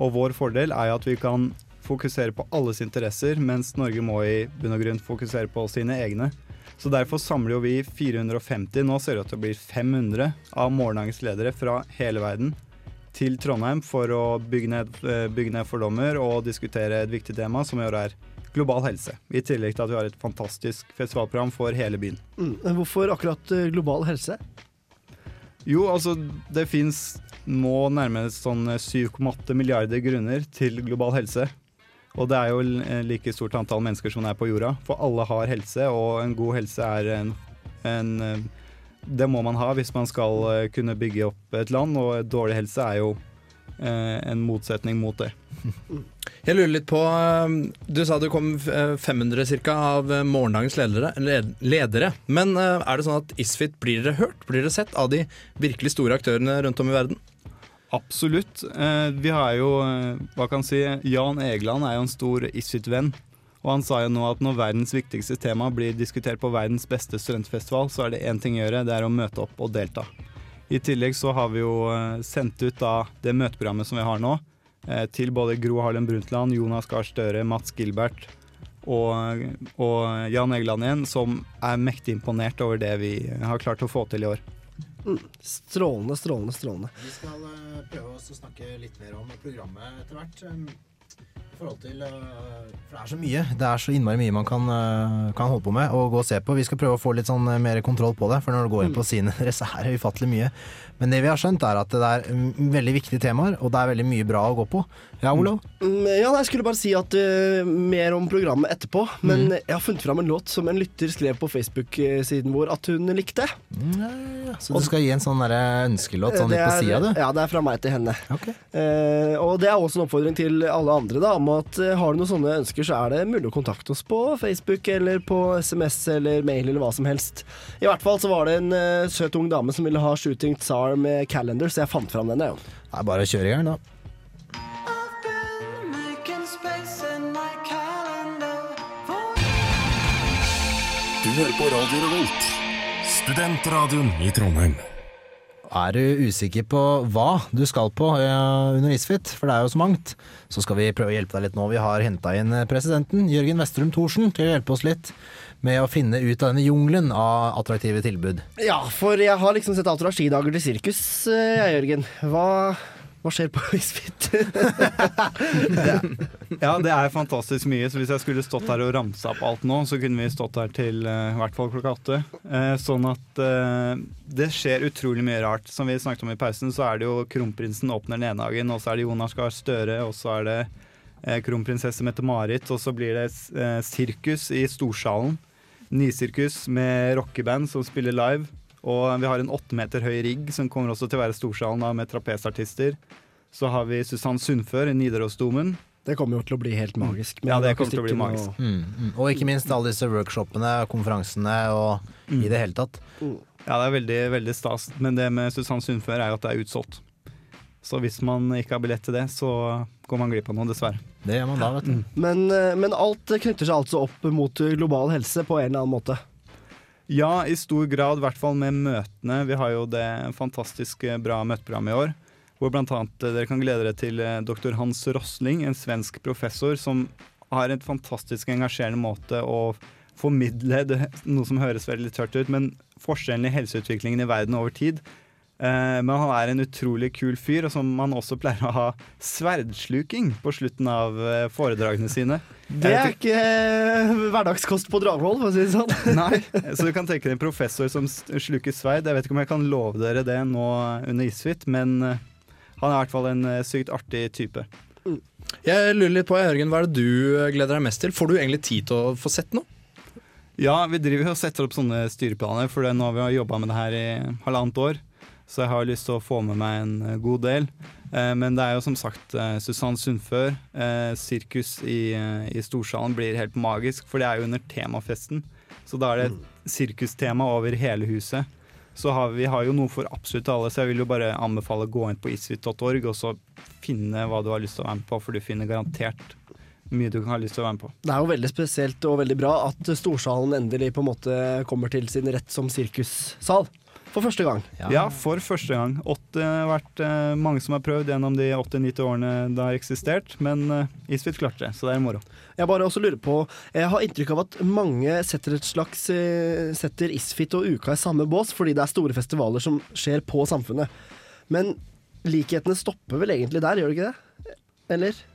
Og vår fordel er at vi kan fokusere på alles interesser, mens Norge må i bunn og grunn fokusere på sine egne. Så derfor samler jo vi 450, nå ser det ut til å bli 500, av morgendagens ledere fra hele verden til Trondheim for å bygge ned, eh, bygge ned fordommer og diskutere et viktig tema, som gjør er global helse. I tillegg til at vi har et fantastisk festivalprogram for hele byen. Mm. Hvorfor akkurat eh, global helse? Jo, altså det fins nå nærmest sånn 7,8 milliarder grunner til global helse. Og det er jo eh, like stort antall mennesker som det er på jorda. For alle har helse, og en god helse er en, en eh, Det må man ha hvis man skal eh, kunne bygge opp et land, og dårlig helse er jo eh, en motsetning mot det. Jeg lurer litt på eh, Du sa det kom eh, 500 cirka av eh, morgendagens ledere, ledere. Men eh, er det sånn at Isfit blir dere hørt? Blir dere sett av de virkelig store aktørene rundt om i verden? Absolutt. Eh, vi har jo, eh, hva kan jeg si, Jan Egeland er jo en stor Isfit-venn. Og han sa jo nå at når verdens viktigste tema blir diskutert på verdens beste studentfestival, så er det én ting å gjøre, det er å møte opp og delta. I tillegg så har vi jo eh, sendt ut da det møteprogrammet som vi har nå, eh, til både Gro Harlem Brundtland, Jonas Gahr Støre, Mats Gilbert og, og Jan Egeland igjen, som er mektig imponert over det vi har klart å få til i år. Mm. Strålende, strålende, strålende. Vi skal eh, prøve å snakke litt mer om programmet etter hvert. Forhold til eh, For det er så mye. Det er så innmari mye man kan, eh, kan holde på med og gå og se på. Vi skal prøve å få litt sånn eh, mer kontroll på det, for når du går inn på sidene (laughs) deres, så er det ufattelig mye. Men det vi har skjønt, er at det er mm, veldig viktige temaer, og det er veldig mye bra å gå på. Ja, Olav? Mm, Ja, jeg skulle bare si at uh, mer om programmet etterpå. Men Mm. jeg har funnet fram en låt som en lytter skrev på Facebook-siden vår at hun likte. Så du skal gi en sånn ønskelåt sånn litt på sida, du? Ja, det er fra meg til henne. Eh, og det er også en oppfordring til alle andre da, om å at eh, har du noen sånne ønsker, så er det mulig å kontakte oss på Facebook eller på SMS eller mail eller hva som helst. I hvert fall så var det en uh, søt ung dame som ville ha Shooting Tsar med calendar, så jeg fant fram den. jeg. Det er bare å kjøre i gang, da. Du hører på Radio Revolt, studentradioen i Trondheim. Er du usikker på hva du skal på eh, under Isfit, for det er jo så mangt, så skal vi prøve å hjelpe deg litt nå. Vi har henta inn presidenten, Jørgen Vestrum Thorsen, til å hjelpe oss litt med å finne ut av denne jungelen av attraktive tilbud. Ja, for jeg har liksom sett alt fra skidager til sirkus, eh, jeg, Jørgen. Hva, hva skjer på (laughs) Isfit? Ja, det er fantastisk mye. Så hvis jeg skulle stått her og ramsa opp alt nå, så kunne vi stått her til eh, i hvert fall klokka åtte. Uh, sånn at uh, det skjer utrolig mye rart. Som vi snakket om i pausen, så er det jo kronprinsen åpner Nenhagen, og så er det Jonas Gahr Støre, og så er det kronprinsesse Mette-Marit, og så blir det sirkus i Storsalen. Nysirkus med rockeband som spiller live. Og vi har en åtte meter høy rigg som kommer også til å være Storsalen da, med trapesartister. Så har vi Susann Sundfør i Nidarosdomen. Det kommer jo til å bli helt magisk. Ja, det kommer til å bli magisk. og- Mm, mm. Og ikke minst alle disse workshopene, konferansene og i det hele tatt. Ja, det er veldig, veldig stas. Men det med Susann Sundfør er jo at det er utsolgt. Så hvis man ikke har billett til det, så går man glipp av noe, dessverre. Det gjør man da, vet du. Men, eh, men alt knytter seg altså opp mot global helse på en eller annen måte. Ja, i stor grad, i hvert fall med møtene. Vi har jo det fantastisk eh, bra møteprogrammet i år. Hvor annet eh, dere kan glede dere til doktor dr. Hans Rosling, en svensk professor som har en fantastisk engasjerende måte å formidle det, noe som høres veldig tørt ut, men forskjellen i helseutviklingen i verden over tid. Eh, men han er en utrolig kul fyr, og som han også pleier å ha sverdsluking på slutten av eh, foredragene sine. (laughs) Det er ikke eh, hverdagskost på Dragvoll, for å si det sånn. (laughs) Nei, så du kan tenke deg en professor som sluker sverd. Jeg vet ikke om jeg kan love dere det nå under Isfit, men han er i hvert fall en sykt artig type. Jeg lurer litt på, Jørgen, Hva er det du gleder deg mest til? Får du egentlig tid til å få sett noe? Ja, vi driver og setter opp sånne styreplaner, for nå har vi jobba med det her i halvannet år. Så jeg har lyst til å få med meg en eh, god del. Eh, Men det er jo som sagt eh, Susann Sundfør. eh, Sirkus i, i Storsalen blir helt magisk, for det er jo under temafesten. Så da er det et sirkustema over hele huset. Så har vi har jo noe for absolutt alle, så jeg vil jo bare anbefale å gå inn på isfit.org og så finne hva du har lyst til å være med på, for du finner garantert mye du kan ha lyst til å være med på. Det er jo veldig spesielt og veldig bra at Storsalen endelig på en måte kommer til sin rett som sirkussal. For første gang. Ja, for første gang. Åtte har vært eh, mange som har prøvd gjennom de 80-90 årene det har eksistert, men uh, Isfit klarte det, så det er moro. Jeg bare også lurer på Jeg har inntrykk av at mange setter et slags eh, Setter Isfit og Uka i samme bås fordi det er store festivaler som skjer på Samfunnet. Men likhetene stopper vel egentlig der, gjør det ikke det? Eller?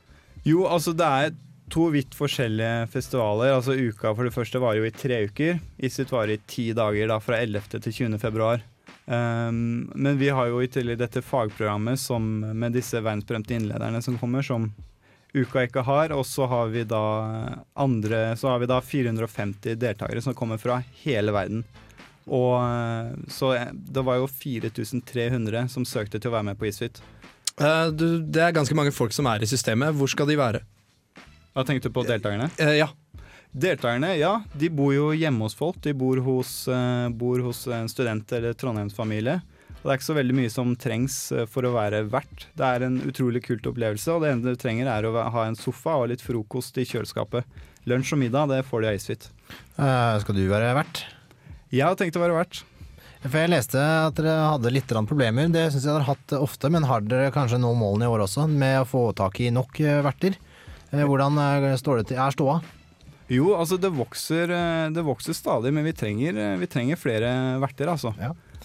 Jo, altså det er to vidt forskjellige festivaler. Altså Uka for det første var jo i tre uker. Isfit var i ti dager, da fra 11. til 20. februar. Um, men vi har jo i tillegg dette fagprogrammet som, med disse verdensberømte innlederne som kommer, som Uka ikke har. Og så har vi da andre Så har vi da 450 deltakere som kommer fra hele verden. Og eh, så det var jo 4300 som søkte til å være med på Isfit. Uh, du, det er ganske mange folk som er i systemet. Hvor skal de være? Hva tenkte du på deltakerne? Eh, ja. Deltakerne, ja. De bor jo hjemme hos folk. De bor hos, eh, bor hos en student- eller trondheimsfamilie. Og det er ikke så veldig mye som trengs eh, for å være vert. Det er en utrolig kult opplevelse, og det eneste du trenger er å ha en sofa og litt frokost i kjøleskapet. Lunsj og middag, det får du i Acefit. Uh, skal du være vert? Jeg har tenkt å være vert. For Jeg leste at dere hadde litt problemer, det syns jeg dere har hatt ofte. Men har dere kanskje nå målene i år også, med å få tak i nok eh, verter? Eh, Hvordan eh, står det til? Er ståa? Jo, altså det vokser, eh, det vokser stadig, men vi trenger, vi trenger flere verter, altså.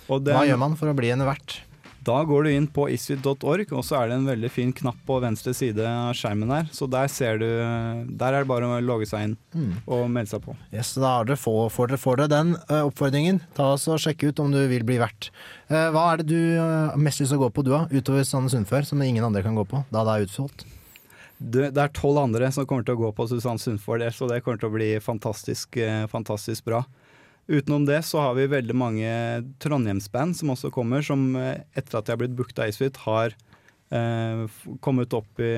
Og det- Hva gjør man for å bli en vert? Da går du inn på isfit.org, og så er det en veldig fin knapp på venstre side av skjermen der. Så der ser du Der er det bare å logge seg inn Mm. og melde seg på. Yes, så da er det få, får dere får dere den oppfordringen. Ta oss og Sjekk ut om du vil bli vert. Hva er det du mest lyst til å gå på, du da? Utover Sanne Sundfør, som ingen andre kan gå på, da det er utsolgt? Det, er tolv andre som kommer til å gå på Susann Sundford det, så det kommer til å bli fantastisk, eh, fantastisk bra. Utenom det så har vi veldig mange Trondheimsband som også kommer, som eh, etter at de har blitt booket av Icefit, har eh, kommet opp i,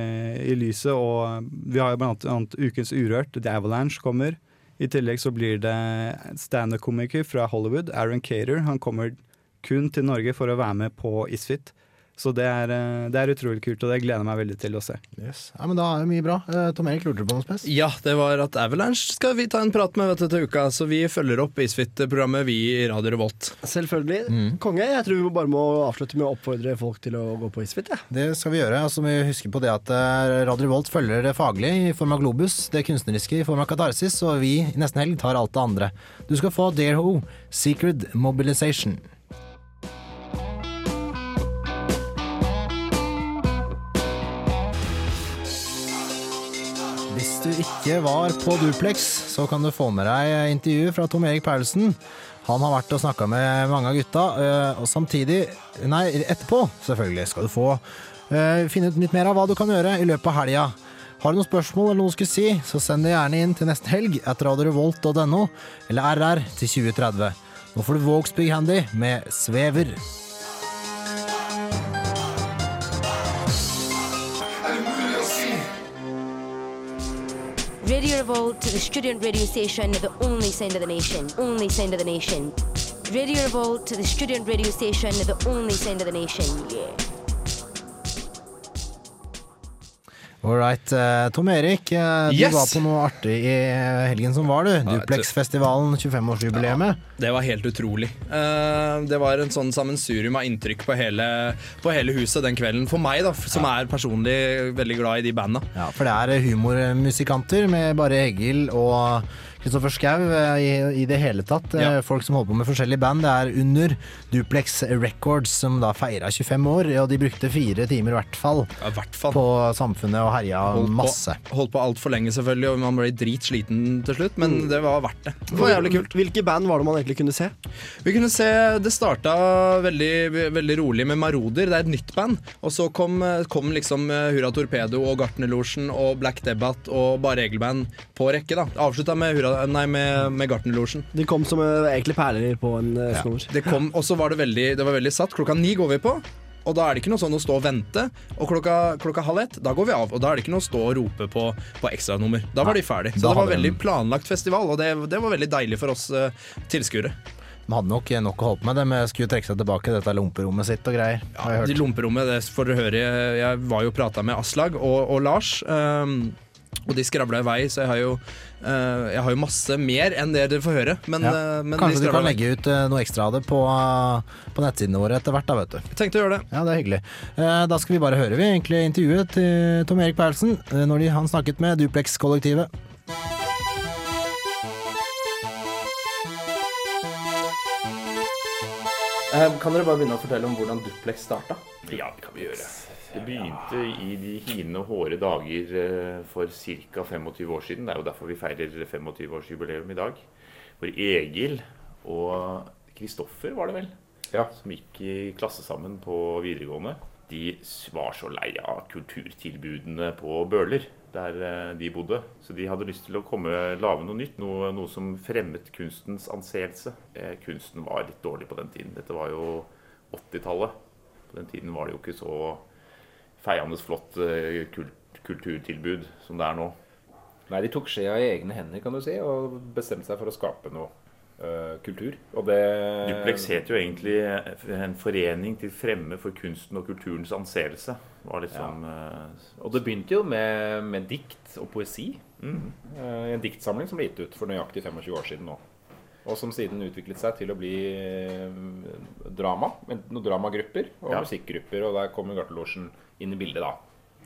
i lyset. Og vi har jo blant annet Ukens Urørt, The Avalanche kommer. I tillegg så blir det standup-komiker fra Hollywood, Aaron Cater. Han kommer kun til Norge for å være med på Isfit. Så det er, eh, det er utrolig kult, og det gleder jeg meg veldig til å se. Ja, men Da er det mye bra. Eh, Tom Erik, lurte du på noe spes? Ja, det var at Avalanche skal vi ta en prat med vet du, til uka, så vi følger opp Isfit-programmet, vi i Radio Revolt. Selvfølgelig. Konge. Jeg tror vi bare må avslutte med å oppfordre folk til å gå på Isfit. Ja. Det skal vi gjøre. Altså, vi husker på det at eh, Radio Revolt følger det faglige i form av Globus, det kunstneriske i form av Katarsis, og vi i nesten helg tar alt det andre. Du skal få Dare Ho, Secret Mobilization. Du ikke var på Duplex, så kan du få med deg intervju fra Tom Erik Paulsen. Han har vært og snakka med mange av gutta, øh, og samtidig Nei, etterpå, selvfølgelig, skal du få øh, finne ut litt mer av hva du kan gjøre i løpet av helga. Har du noen spørsmål eller noe du skulle si, så send det gjerne inn til neste helg etter radiorevolt.no eller RR til 2030. Nå får du Vågsbygg Handy med Svever. Radio Revolt to the student radio station, the only sound of the nation. Only sound of the nation. Radio Revolt to the student radio station, the only sound of the nation. Yeah. All right. eh, Tom Erik, eh, du Yes! var på noe artig i eh, helgen som var, du. Duplex-festivalen, 25-årsjubileet. Det var helt utrolig. Det var en sånn sammensurium av inntrykk på hele, på hele huset den kvelden. For meg, da, som er personlig veldig glad i de banda. Ja, for det er humormusikanter med Bare Egil og Kristoffer Schou eh, i, i det hele tatt. Ja. Folk som holder på med forskjellige band. Det er under Duplex Records, som da feira 25 år, og de brukte fire timer i hvert fall, Ja, hvert fall. på Samfunnet og herja Holdt masse. på, holdt på altfor lenge, selvfølgelig, og man ble dritsliten til slutt, men det var verdt det. Det var jævlig kult. Hvilke band var det man egentlig kunne se? Vi kunne se, Det starta veldig, veldig rolig med Maroder, det er et nytt band. Og så kom, kom liksom Hurra Torpedo og Gartnerlosjen og Black Debate og Bare Regelband på rekke. da Avslutta med, Hurra- nei, med, med Gartnerlosjen. De kom som eh, egentlig perler på en uh, snor. Det kom, og så var det veldig, det var veldig satt. Klokka ni går vi på. Og da er det ikke noe sånn å stå og vente. Og klokka, klokka halv ett, da går vi av. Og da er det ikke noe å stå og rope på, på ekstranummer. Da var de ferdig. Så det var veldig planlagt festival, og det, det var veldig deilig for oss uh, tilskuere. De hadde nok nok å holde på med det, men skulle trekke seg tilbake dette lomperommet sitt og greier. har jeg hørt. De lomperommet, det får dere høre. Jeg, var jo og prata med Aslag og, og Lars. ehm, og de skravla i vei, så jeg har jo, eh, jeg har jo masse mer enn det dere får høre. Men, Ja. eh, men Kanskje du kan vei. legge ut eh, noe ekstra av det på, på nettsidene våre etter hvert, da, vet du. Jeg tenkte å gjøre det. Ja, det er hyggelig. Eh, Da skal vi bare høre vi egentlig intervjuet til Tom Erik Paulsen eh, når de, han snakket med Duplex-kollektivet. Kan dere bare begynne å fortelle om hvordan Duplex starta? Ja, det kan vi gjøre. Det begynte i de hine og hårde dager eh, for ca. 25 år siden. Det er jo derfor vi feirer 25-årsjubileum i dag. Hvor Egil og Kristoffer, var det vel, som gikk i klasse sammen på videregående, de var så lei av kulturtilbudene på Bøler, der eh, de bodde. Så de hadde lyst til å komme lage noe nytt, noe, noe som fremmet kunstens anseelse. Eh, kunsten var litt dårlig på den tiden. Dette var jo 80-tallet. På den tiden var det jo ikke så feiende flott eh, kult, kulturtilbud som det er nå. Nei, de tok skjea i egne hender, kan du si, og bestemte seg for å skape noe øh, kultur. Og det Duplex het jo egentlig en forening til fremme for kunsten og kulturens anseelse. Var liksom, eh, Og det begynte jo med, med dikt og poesi. Mm. Eh, en diktsamling som ble gitt ut for nøyaktig 25 år siden nå. Og som siden utviklet seg til å bli eh, drama. Noen dramagrupper og Ja. musikkgrupper. Og der kommer Gartnerlosjen inn i bildet da,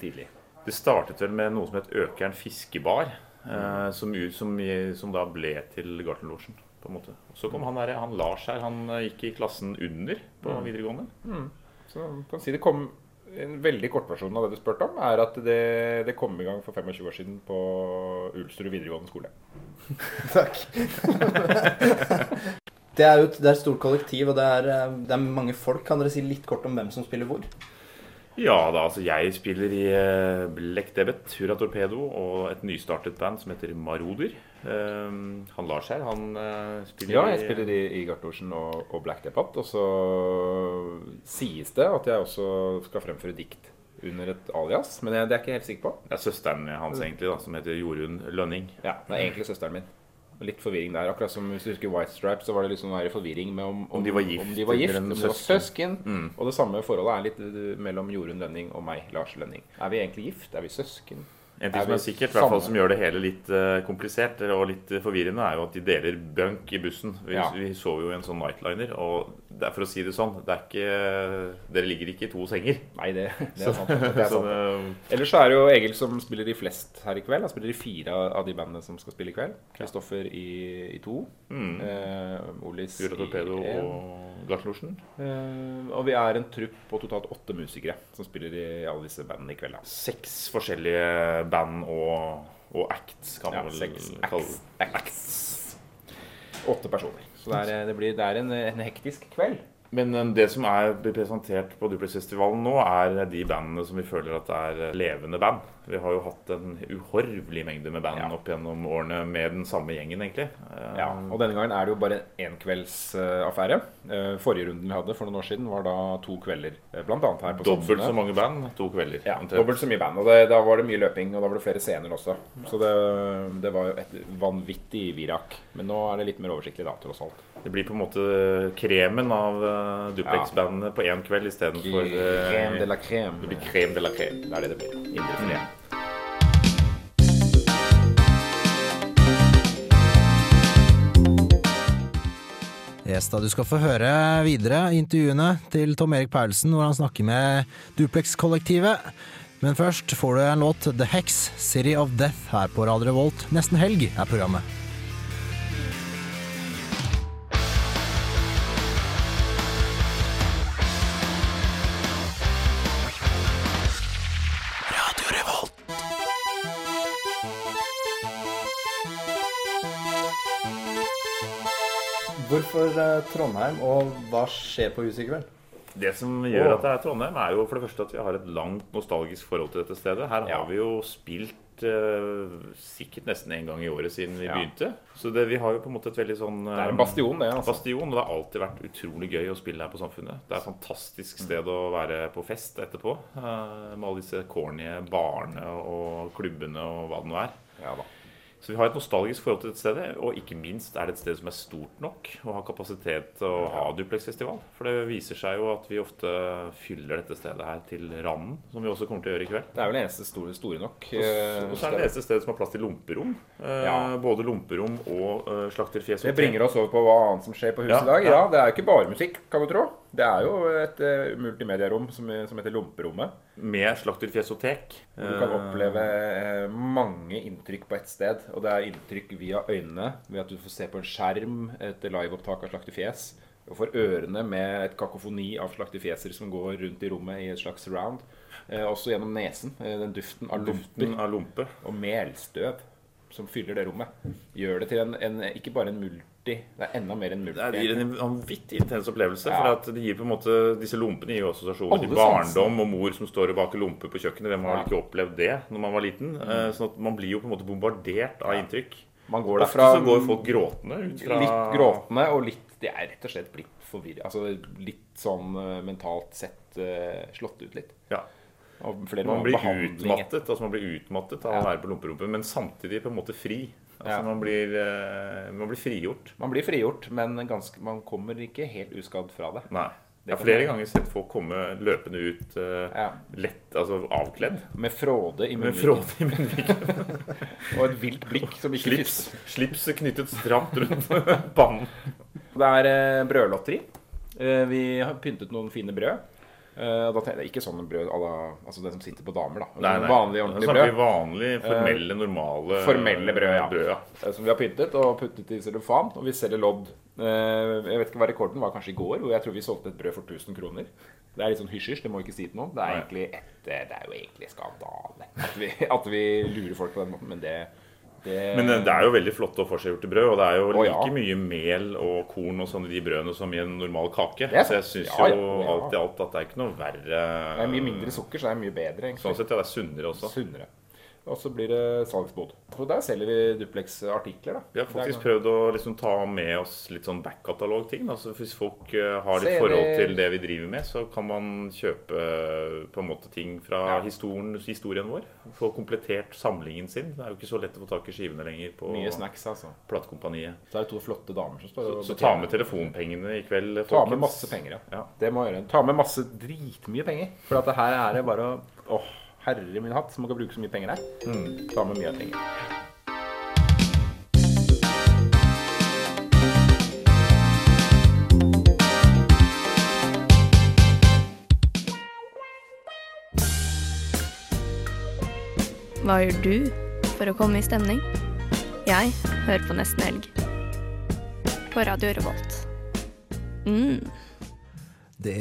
tidlig. Det startet vel med noe som het Økern fiskebar, eh, som, som, som da ble til Gartnerlosjen. på en måte. Så kom han der, han Lars her, han eh, gikk i klassen under på Mm. videregående. Mm. Så man kan si det kom En veldig kortversjon av det du spurte om, er at det, det kom i gang for 25 år siden på Ulsrud videregående skole. (laughs) Det er jo et, det er et stort kollektiv, og det er, eh, det er mange folk. Kan dere si litt kort om hvem som spiller hvor? Ja da, altså jeg spiller i eh, Black Debbath, Hurra Torpedo og et nystartet band som heter Maroder. Um, han Lars her, han uh, spiller Ja, jeg spiller i, i Gartnerlosjen og, og Black Debate. Og så sies det at jeg også skal fremføre dikt under et alias, men jeg, det er jeg ikke helt sikker på. Det er søsteren hans egentlig, da, som heter Jorunn Lønning. Ja, det er egentlig søsteren min. Litt forvirring der. Akkurat som hvis du husker White Stripes, så var det liksom der forvirring med om, Om de var gift, om de var, gift, om de var søsken. Mm. Og det samme forholdet er litt mellom Jorunn Lønning og meg, Lars Lønning. Er vi egentlig gift? Er vi søsken? En ting som er sikkert, i hvert fall som gjør det hele litt eh, komplisert og litt forvirrende, er jo at de deler bunk i bussen. Vi, Ja. vi sov jo i en sånn nightliner, og det er for å si det sånn, det er ikke Dere ligger ikke i to senger. Nei, det, det er (laughs) sant. Det er så sant. det- Ellers så er det jo Egil som spiller de flest her i kveld. Han spiller i fire av de bandene som skal spille i kveld. Kristoffer i, i to. Mm. Uh, Olis Fura Torpedo i en. og Gartnerlosjen. Eh, og vi er en trupp på totalt åtte musikere som spiller i alle disse bandene i kveld. Da. Seks forskjellige band og, og acts, kan man vel kalle acts. Åtte personer. Så det er, det blir, det er en, en hektisk kveld. Men det som er blir presentert på Duplexfestivalen nå, er de bandene som vi føler at er levende band. Vi har jo hatt en uhorvelig mengde med band opp gjennom årene med den samme gjengen, egentlig. Eh, Ja, og denne gangen er det jo bare en enkveldsaffære. Uh, forrige runden vi hadde for noen år siden, var da to kvelder. Uh, blant annet her på Dobbelt Samfunnet. så mange band, to kvelder. Ja, omtrent. dobbelt så mye band. Og det, da var det mye løping, og da var det flere scener også. Så det, det var jo et vanvittig virak. Men nå er det litt mer oversiktlig, da, tross alt. Det blir på en måte kremen av Duplex-bandene på én kveld istedenfor Crème de la crème. Det blir crème de la crème. Det er det det blir. Indre Indrefilet. Yes, da Du skal få høre videre intervjuene til Tom Erik Paulsen hvor han snakker med Duplex-kollektivet. Men først får du en låt, The Hex, City of Death, her på Radio Revolt. Nesten helg er programmet. Hvorfor eh, Trondheim, og hva skjer på huset i kveld? Det som gjør at det er Trondheim, er jo for det første at vi har et langt nostalgisk forhold til dette stedet. Her har vi jo spilt uh, sikkert nesten en gang i året siden vi Ja. begynte. Så det, vi har jo på en måte et veldig sånn Det er en eh, bastion, det, altså. Bastion, og det har alltid vært utrolig gøy å spille her på Samfunnet. Det er et fantastisk Mm. sted å være på fest etterpå. Uh, med alle disse corny barene og klubbene og hva det nå er. Ja da. Så vi har et nostalgisk forhold til dette stedet, og ikke minst er det et sted som er stort nok og har kapasitet til å ha Duplex-festival. For det viser seg jo at vi ofte fyller dette stedet her til randen, som vi også kommer til å gjøre i kveld. Det er vel det eneste store, store nok. Og så- og så er det det eneste stedet som har plass til lomperom. Eh, Ja. Både lomperom og uh, slakterfjes. Det bringer oss over på hva annet som skjer på huset Ja, i dag. ja. Ja, Det er jo ikke bare musikk, kan du tro. Det er jo et uh, multimedierom som, som heter Lomperommet. Med slakterfjesotek. Du kan Eh, oppleve uh, mange inntrykk på ett sted. Og det er inntrykk via øynene, ved at du får se på en skjerm et liveopptak av slakterfjes. Og får ørene med et kakofoni av slakterfjeser som går rundt i rommet i et slags surround. Eh, også gjennom nesen. Eh, den duften av Duften lomper av lompe. og melstøv som fyller det rommet. Gjør det til en, en ikke bare en multi Det er enda mer en multi. Det gir en vanvittig intens opplevelse. Ja. For det gir på en måte Disse lompene gir jo assosiasjoner til barndom og mor som står og baker lomper på kjøkkenet. Hvem har Ja. ikke opplevd det når man var liten? Mm. Eh, Sånn at Man blir jo på en måte bombardert av inntrykk. Man går Ofte så går folk gråtende ut fra Litt gråtende og litt De er rett og slett blitt forvirra. Altså litt sånn eh, mentalt sett uh, slått ut litt. Ja. Man blir utmattet altså man blir utmattet av å være på lomperumpe, men samtidig på en måte fri. Altså Ja. man, blir, eh, man blir frigjort. Man blir frigjort, men ganske, man kommer ikke helt uskadd fra det. Nei. Jeg har flere ganger sett folk komme løpende ut ja. lett, altså avkledd. Med fråde i munnviken. (laughs) og et vilt blikk som ikke Slips, slips knyttet stramt rundt (laughs) pannen. Det er eh, brødlotteri. Eh, vi har pyntet noen fine brød. Eh, og da tenker jeg ikke sånn brød à la altså det som sitter på damer, da. Nei, nei. Vanlig, ordentlig snakker brød. vanlig, formelle, normale normale Formelle brød, ja. brød, ja. Eh, Som vi har pyntet og puttet i cellofan. Og vi selger lodd. Uh, Jeg vet ikke hva rekorden var kanskje i går, hvor jeg tror vi solgte et brød for 1000 kroner. Det er litt sånn hysj-hysj, det må ikke si til noen. Det er, egentlig et, det er jo egentlig skandale at vi, at vi lurer folk på den måten, men det, det Men det er jo veldig flotte og forseggjorte brød, og det er jo like ja. mye mel og korn og sånn i de brødene som i en normal kake. Så jeg syns Ja, jo alt i alt at det er ikke noe verre Det er mye mindre sukker, så det er mye bedre. egentlig. Sånn sett, ja. Det er sunnere også. Sunnere. Og så blir det salgsbod. Og der selger vi Duplex-artikler, da. Vi har faktisk prøvd å liksom ta med oss litt sånn back-katalog-ting. Altså hvis folk eh, har litt forhold til det vi driver med, så kan man kjøpe eh, på en måte ting fra historien, historien vår. Få komplettert samlingen sin. Det er jo ikke så lett å få tak i skivene lenger på Mye snacks, altså. platekompaniet. Så er det to flotte damer som står Så, og så ta med telefonpengene i kveld, Ta med masse penger, ja. Det må gjøre. Ta med masse dritmye penger. For at det her er det bare å Åh, herre min hatt, så man kan bruke så mye penger her. Ta med mye penger. Hva gjør du for å komme i stemning? Jeg hører på Nesten Helg. På Radio Revolt. Mm. Det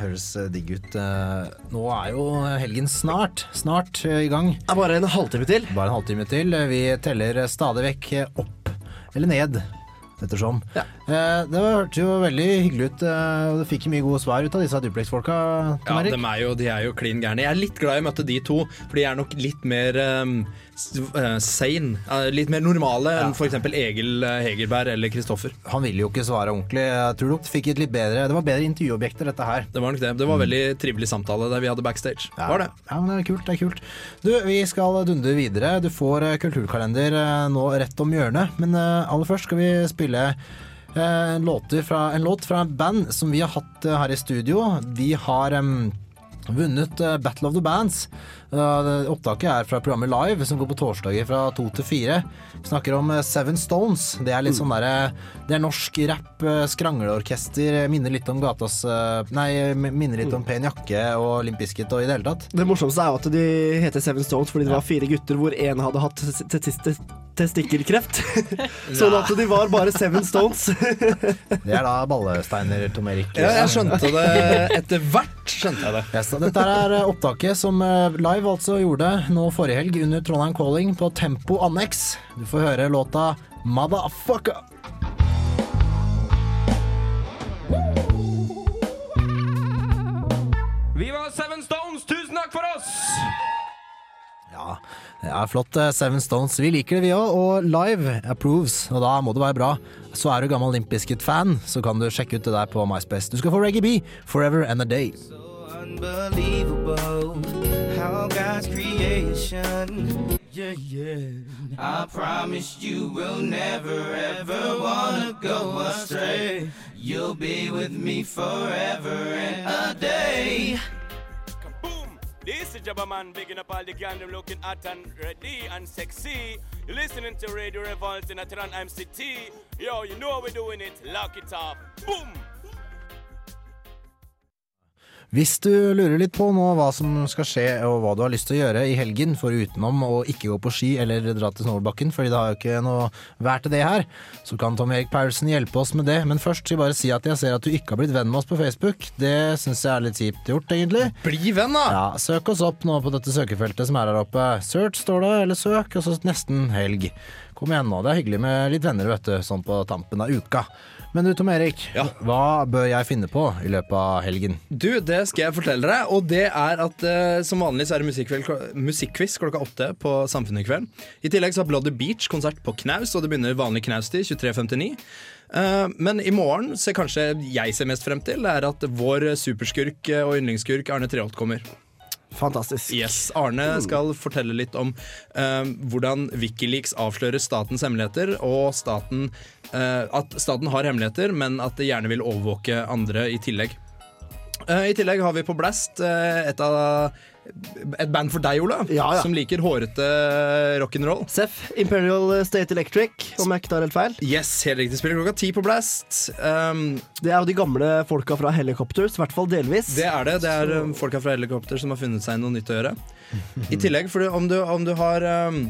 høres digg ut. Eh, Nå er jo helgen snart, snart eh, i gang. Det er bare en halvtime til. Bare en halvtime til. Vi teller stadig vekk opp eller ned, ettersom. Eh, Det hørtes jo veldig hyggelig ut, eh, og du fikk jo mye gode svar ut av disse Duplex-folka. Ja, de er jo, de er jo klin gærne. Jeg er litt glad jeg møtte de to, for de er nok litt mer um, eh, sane. eh, litt mer normale enn f.eks. Egil eh, Hegerberg eller Kristoffer. Han ville jo ikke svare ordentlig. Jeg tror du fikk et litt bedre Det var bedre intervjuobjekter, dette her. Det var nok det. Det var veldig trivelig samtale der vi hadde backstage. Ja. Var det? Ja, men det er kult. det er kult Du, Vi skal dundre videre. Du får eh, kulturkalender eh, nå rett om hjørnet. Men eh, aller først skal vi spille eh, låter fra, en låt fra en band som vi har hatt eh, her i studio. De har um, vunnet eh, Battle of the Bands. Eh, opptaket er fra programmet Live, som går på torsdager fra to til fire. Snakker om eh, Seven Stones. Det er litt sånn derre Det er norsk rapp, eh, skrangleorkester. eh, Minner litt om gatas eh, Nei, minner litt om Pen jakke og Limp Bizkit og i det hele tatt. Det morsomste er jo at de heter Seven Stones fordi det var fire gutter hvor én hadde hatt tes- tes- tes- testikkelkreft. (laughs) sånn at de var bare Seven Stones. (laughs) Det er da ballesteiner, Tom Erik. Ja, jeg skjønte det (laughs) etter hvert. skjønte jeg det. Yes, dette er eh, opptaket som eh, Live altså gjorde nå forrige helg under Trondheim Calling på Tempo Annex. Du får høre låta Motherfucker. Vi var Seven Stones, tusen takk for oss! Ja, det er flott. eh, Seven Stones. Vi liker det, vi òg. Og Live approves, og da må det være bra. Så er du gammel Limp Bizkit-fan, så kan du sjekke ut det der på MySpace. Du skal få Reggae B, Forever and a Day. unbelievable how God's creation. Yeah, yeah. I promise you will never ever wanna go astray. You'll be with me forever and a day. This is Jabba Man, bigging up all the gang, them looking hot and ready and sexy. You're listening to Radio Revolt in Atran MCT. Yo, you know how we're doing it. Lock it up. Boom! Hvis du lurer litt på nå hva som skal skje og hva du har lyst til å gjøre i helgen, for utenom å ikke gå på ski eller dra til snowboardbakken, fordi det har jo ikke noe vær til det her, så kan Tom Erik Paulsen hjelpe oss med det. Men først vil jeg bare si at jeg ser at du ikke har blitt venn med oss på Facebook. Det syns jeg er litt kjipt gjort, egentlig. Bli venn, da! Ja, Søk oss opp nå på dette søkefeltet som er her oppe. Search står det, eller søk, og så nesten helg. Kom igjen nå, det er hyggelig med litt venner, vet du, sånn på tampen av uka. Men du Tom Erik, hva bør jeg finne på i løpet av helgen? Du, det skal jeg fortelle deg, og det er at eh, som vanlig så er det musikkquiz klokka åtte på Samfunnet i kveld. I tillegg så har Bloody Beach konsert på Knaus, og det begynner vanlig knaustid 23.59. Eh, men i morgen, så kanskje jeg ser mest frem til, er at vår superskurk eh, og yndlingsskurk Arne Treholt kommer. Fantastisk. Yes, Arne skal fortelle litt om uh, hvordan Wikileaks avslører statens hemmeligheter, og staten, uh, at staten har hemmeligheter, men at de gjerne vil overvåke andre i tillegg. Uh, I tillegg har vi på Blast et av et band for deg, Ola, Ja, ja. som liker hårete rock'n'roll. Seff, Imperial State Electric, om jeg ikke tar helt feil. Yes, helt riktig. Spiller klokka ti på Blast. Um, det er jo de gamle folka fra Helicopters, i hvert fall delvis. Det er det. Det er Så... folka fra Helicopters som har funnet seg noe nytt å gjøre. I tillegg, for om du, om du har um,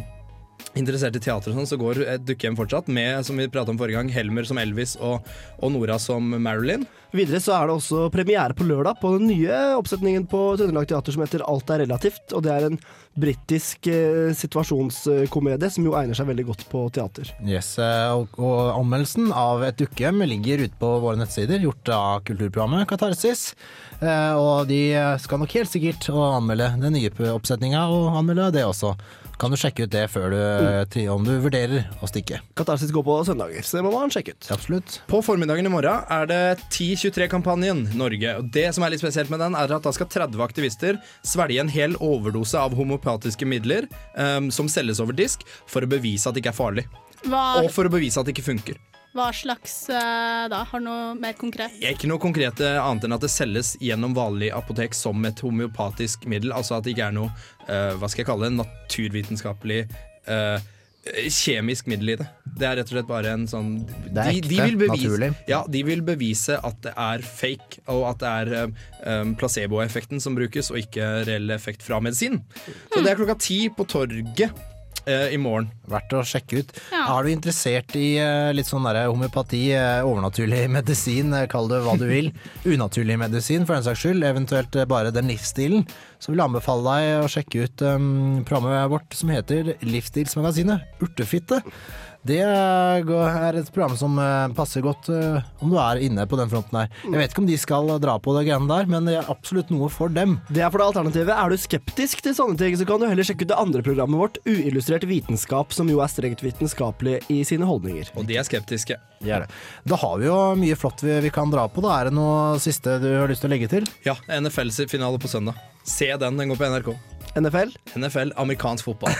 interessert i teater, og sånn, så går et dukkehjem fortsatt med som vi pratet om forrige gang, Helmer som Elvis og, og Nora som Marilyn. Videre så er det også premiere på lørdag på den nye oppsetningen på Trøndelag Teater som heter Alt er relativt. Og det er en britisk eh, situasjonskomedie som jo egner seg veldig godt på teater. Yes, eh, og, og anmeldelsen av et dukkehjem ligger ute på våre nettsider, gjort av kulturprogrammet Katarsis. Eh, og de skal nok helt sikkert å anmelde den nye oppsetninga, og anmelde det også. Kan du sjekke ut det før du, mm. om du vurderer å stikke. Katarsis går på søndager, så det må man sjekke ut. Absolutt. På formiddagen i morgen er det 1023-kampanjen Norge. Og Det som er litt spesielt med den, er at da skal 30 aktivister svelge en hel overdose av homopatiske midler um, som selges over disk, for å bevise at det ikke er farlig. Hva, Og for å bevise at det ikke funker. hva slags eh, da? Har noe mer konkret? Ikke noe konkret annet enn at det selges gjennom vanlig apotek som et homeopatisk middel. Altså at det ikke er noe uh, hva skal jeg kalle det, naturvitenskapelig uh, kjemisk middel i det. Det er rett og slett bare en sånn Det er ekte, naturlig. Ja, de vil bevise at det er fake, og at det er eh, um, placeboeffekten som brukes, og ikke reell effekt fra medisin. Så det er klokka ti på torget eh, i morgen. Verdt å sjekke ut. Er du interessert i eh, litt sånn der homøopati, eh, overnaturlig (laughs) medisin, eh, kall det hva du vil, (laughs) unaturlig medisin for den saks skyld, eventuelt eh, bare den livsstilen, så vil jeg anbefale deg å sjekke ut um, programmet vårt som heter Livsstilsmagasinet Urtefitte. Det eh, er et program som eh, passer godt eh, om du er inne på den fronten her. Jeg vet ikke om de skal dra på det greiene der, men det er absolutt noe for dem. Det er for det alternativet. Er du skeptisk til sånne ting, så kan du heller sjekke ut det andre programmet vårt, Uillustrert vitenskap, som jo er strengt vitenskapelig i sine holdninger. Og de er skeptiske. De er det. Da har vi jo mye flott vi, vi kan dra på. Da er det noe siste du har lyst til å legge til? Ja, NFL-finale på søndag. Se den, den går på NRK. NFL? NFL, amerikansk fotball.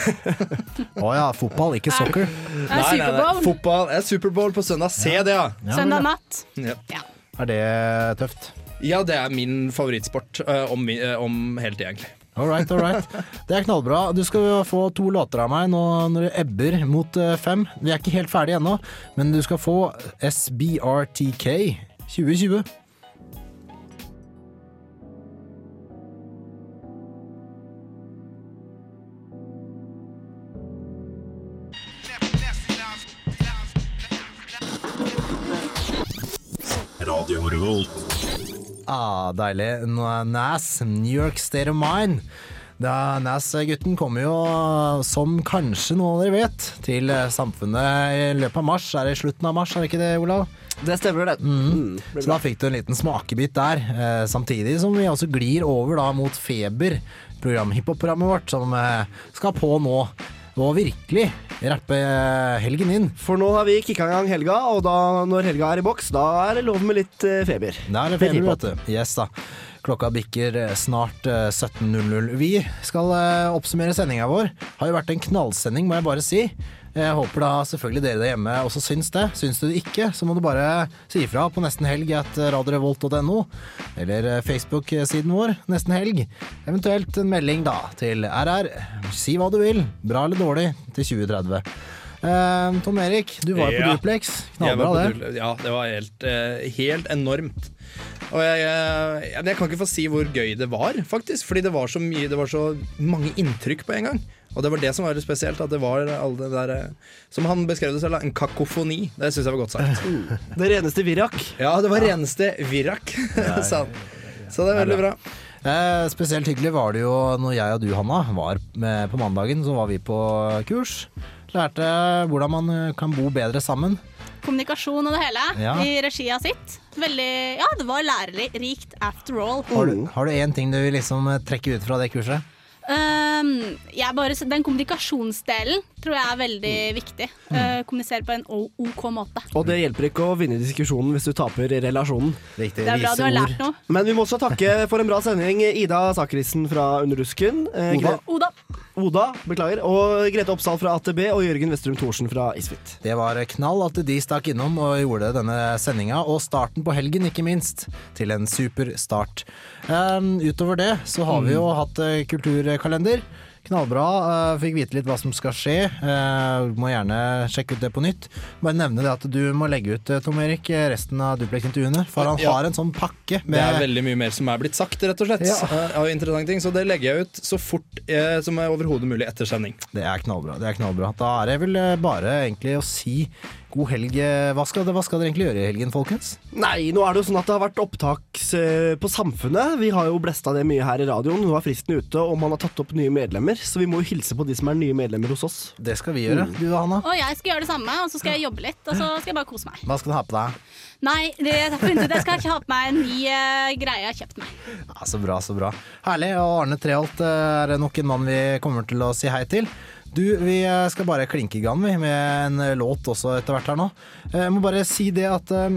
(laughs) Å ja, fotball, ikke soccer. Er nei, Superbowl? Fotball er Superbowl på søndag. Se det, ja! Søndag natt. ja. Er det tøft? Ja, det er min favorittsport uh, om, uh, eh, om helt egentlig. All right, all right. Det er knallbra. Du skal få to låter av meg nå når det ebber mot eh, fem. Vi er ikke helt ferdige ennå, men du skal få SBRTK 2020. Radio Revolt. Ah, deilig. Nå er Nas, New York State of Mind. Da Nas-gutten kommer jo, som kanskje noen av dere vet, til samfunnet i løpet av mars. Er det i slutten av mars, er det ikke det, Olav? Det stemmer, det. Mm. Så da fikk du en liten smakebit der. Eh, samtidig som vi også glir over da mot Feber, program, hiphop-programmet vårt, som eh, skal på nå. Og virkelig rappe eh, helgen inn. For nå har vi kicka i gang helga, og da, når helga er i boks, da er det lov med litt eh, feber. Da er det feber, vet du. Yes da. Klokka bikker eh, snart eh, 17.00. Vi skal oppsummere sendinga vår. Har jo vært en knallsending, må jeg bare si. Jeg håper da selvfølgelig dere der hjemme også syns det. Syns du det ikke, så må du bare si ifra på nesten helg at radiorevolt.no, eller eh, Facebook-siden vår Nesten helg. Eventuelt en melding da til RR. Si hva du vil, bra eller dårlig, til 2030. Uh, Tom Erik, du var jo på Ja. Duplex. Knallbra, det. Ja, det var helt, eh, helt enormt. Og jeg, eh, jeg, jeg kan ikke få si hvor gøy det var, faktisk. Fordi det var så mye Det var så mange inntrykk på en gang. Og det var det som var spesielt. At det var alle det der eh, Som han beskrev det selv, en kakofoni. Det syns jeg var godt sagt. (laughs) Det reneste virak. Ja, det var reneste virak. sa han. (laughs) Så det er veldig bra. Eh, spesielt hyggelig var det jo når jeg og du, Hanna, var med på mandagen. Så var vi på kurs. Lærte hvordan man eh, kan bo bedre sammen. Kommunikasjon og det hele Ja. i regi av sitt. Veldig Ja, det var lærerikt after all. Har du, har du én ting du vil liksom eh, trekke ut fra det kurset? Um, jeg bare, den kommunikasjonsdelen tror jeg er veldig viktig. Uh, kommunisere på en OK måte. Og det hjelper ikke å vinne diskusjonen hvis du taper relasjonen. Riktig, Det er bra du har lært noe. Men vi må også takke for en bra sending Ida Sakrisen fra Underdusken. eh, Oda. Oda. Oda, beklager. Og Grete Oppsal fra AtB og Jørgen Westrum Thorsen fra Isfit. Det var knall at de stakk innom og gjorde denne sendinga, og starten på helgen, ikke minst, til en super start. Um, utover det så har vi jo hatt eh, kulturkalender. Knallbra. eh, fikk vite litt hva som skal skje. Eh, må gjerne sjekke ut det på nytt. Bare nevne det at du må legge ut, eh, Tom Erik, resten av Duplex-intervjuene. For han Ja. har en sånn pakke Det er veldig mye mer som er blitt sagt, rett og slett. Ja. eh, interessante ting Så det legger jeg ut så fort eh, som er overhodet mulig etter sending. Det er knallbra. det er knallbra Da er det vel bare egentlig å si god helg. Hva skal, hva skal dere egentlig gjøre i helgen, folkens? Nei, nå er det jo sånn at det har vært opptaks eh, på Samfunnet. Vi har jo blesta det mye her i radioen. Nå er fristen ute, og man har tatt opp nye medlemmer. Så vi må jo hilse på de som er nye medlemmer hos oss. Det skal vi gjøre. Mm. Du da, Hanna? Og jeg skal gjøre det samme, og så skal jeg jobbe litt. Og så skal jeg bare kose meg. Hva skal du ha på deg? Nei, det, jeg, har funnet ut, jeg skal ikke ha på meg en ny uh, greie jeg har kjøpt meg. Ja, så bra, så bra. Herlig. Og Arne Treholt eh, er nok en mann vi kommer til å si hei til. Du, vi eh, skal bare klinke i gang med en låt også etter hvert her nå. Eh, Jeg må bare si det at eh,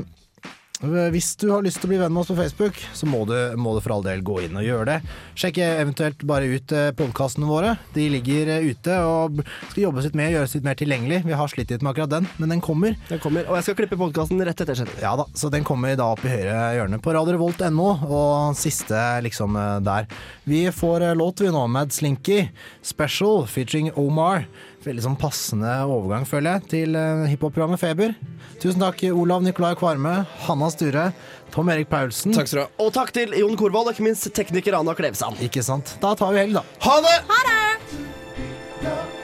hvis du har lyst til å bli venn med oss på Facebook, så må du, må du for all del gå inn og gjøre det. Sjekk eventuelt bare ut podkastene våre. De ligger eh, ute og skal jobbes litt med, gjøres litt mer tilgjengelig. Vi har slitt litt med akkurat den, men den kommer. Den kommer, Og jeg skal klippe podkasten rett etter sending. Ja da, så den kommer da opp i høyre hjørne på radiorevolt.no, og siste liksom eh, der. Vi får eh, låt vi nå, med Slinky, Special featuring Omar. Veldig sånn passende overgang, føler jeg, til eh, hiphop-programmet Feber. Tusen takk, Olav Nikolai Kvarme, Hanna Sture, Tom Erik Paulsen. Takk skal du ha. Og takk til Jon Korvold, og ikke minst tekniker Anna Klevsand. Ikke sant. Da tar vi helg, da. Ha det! Ha det!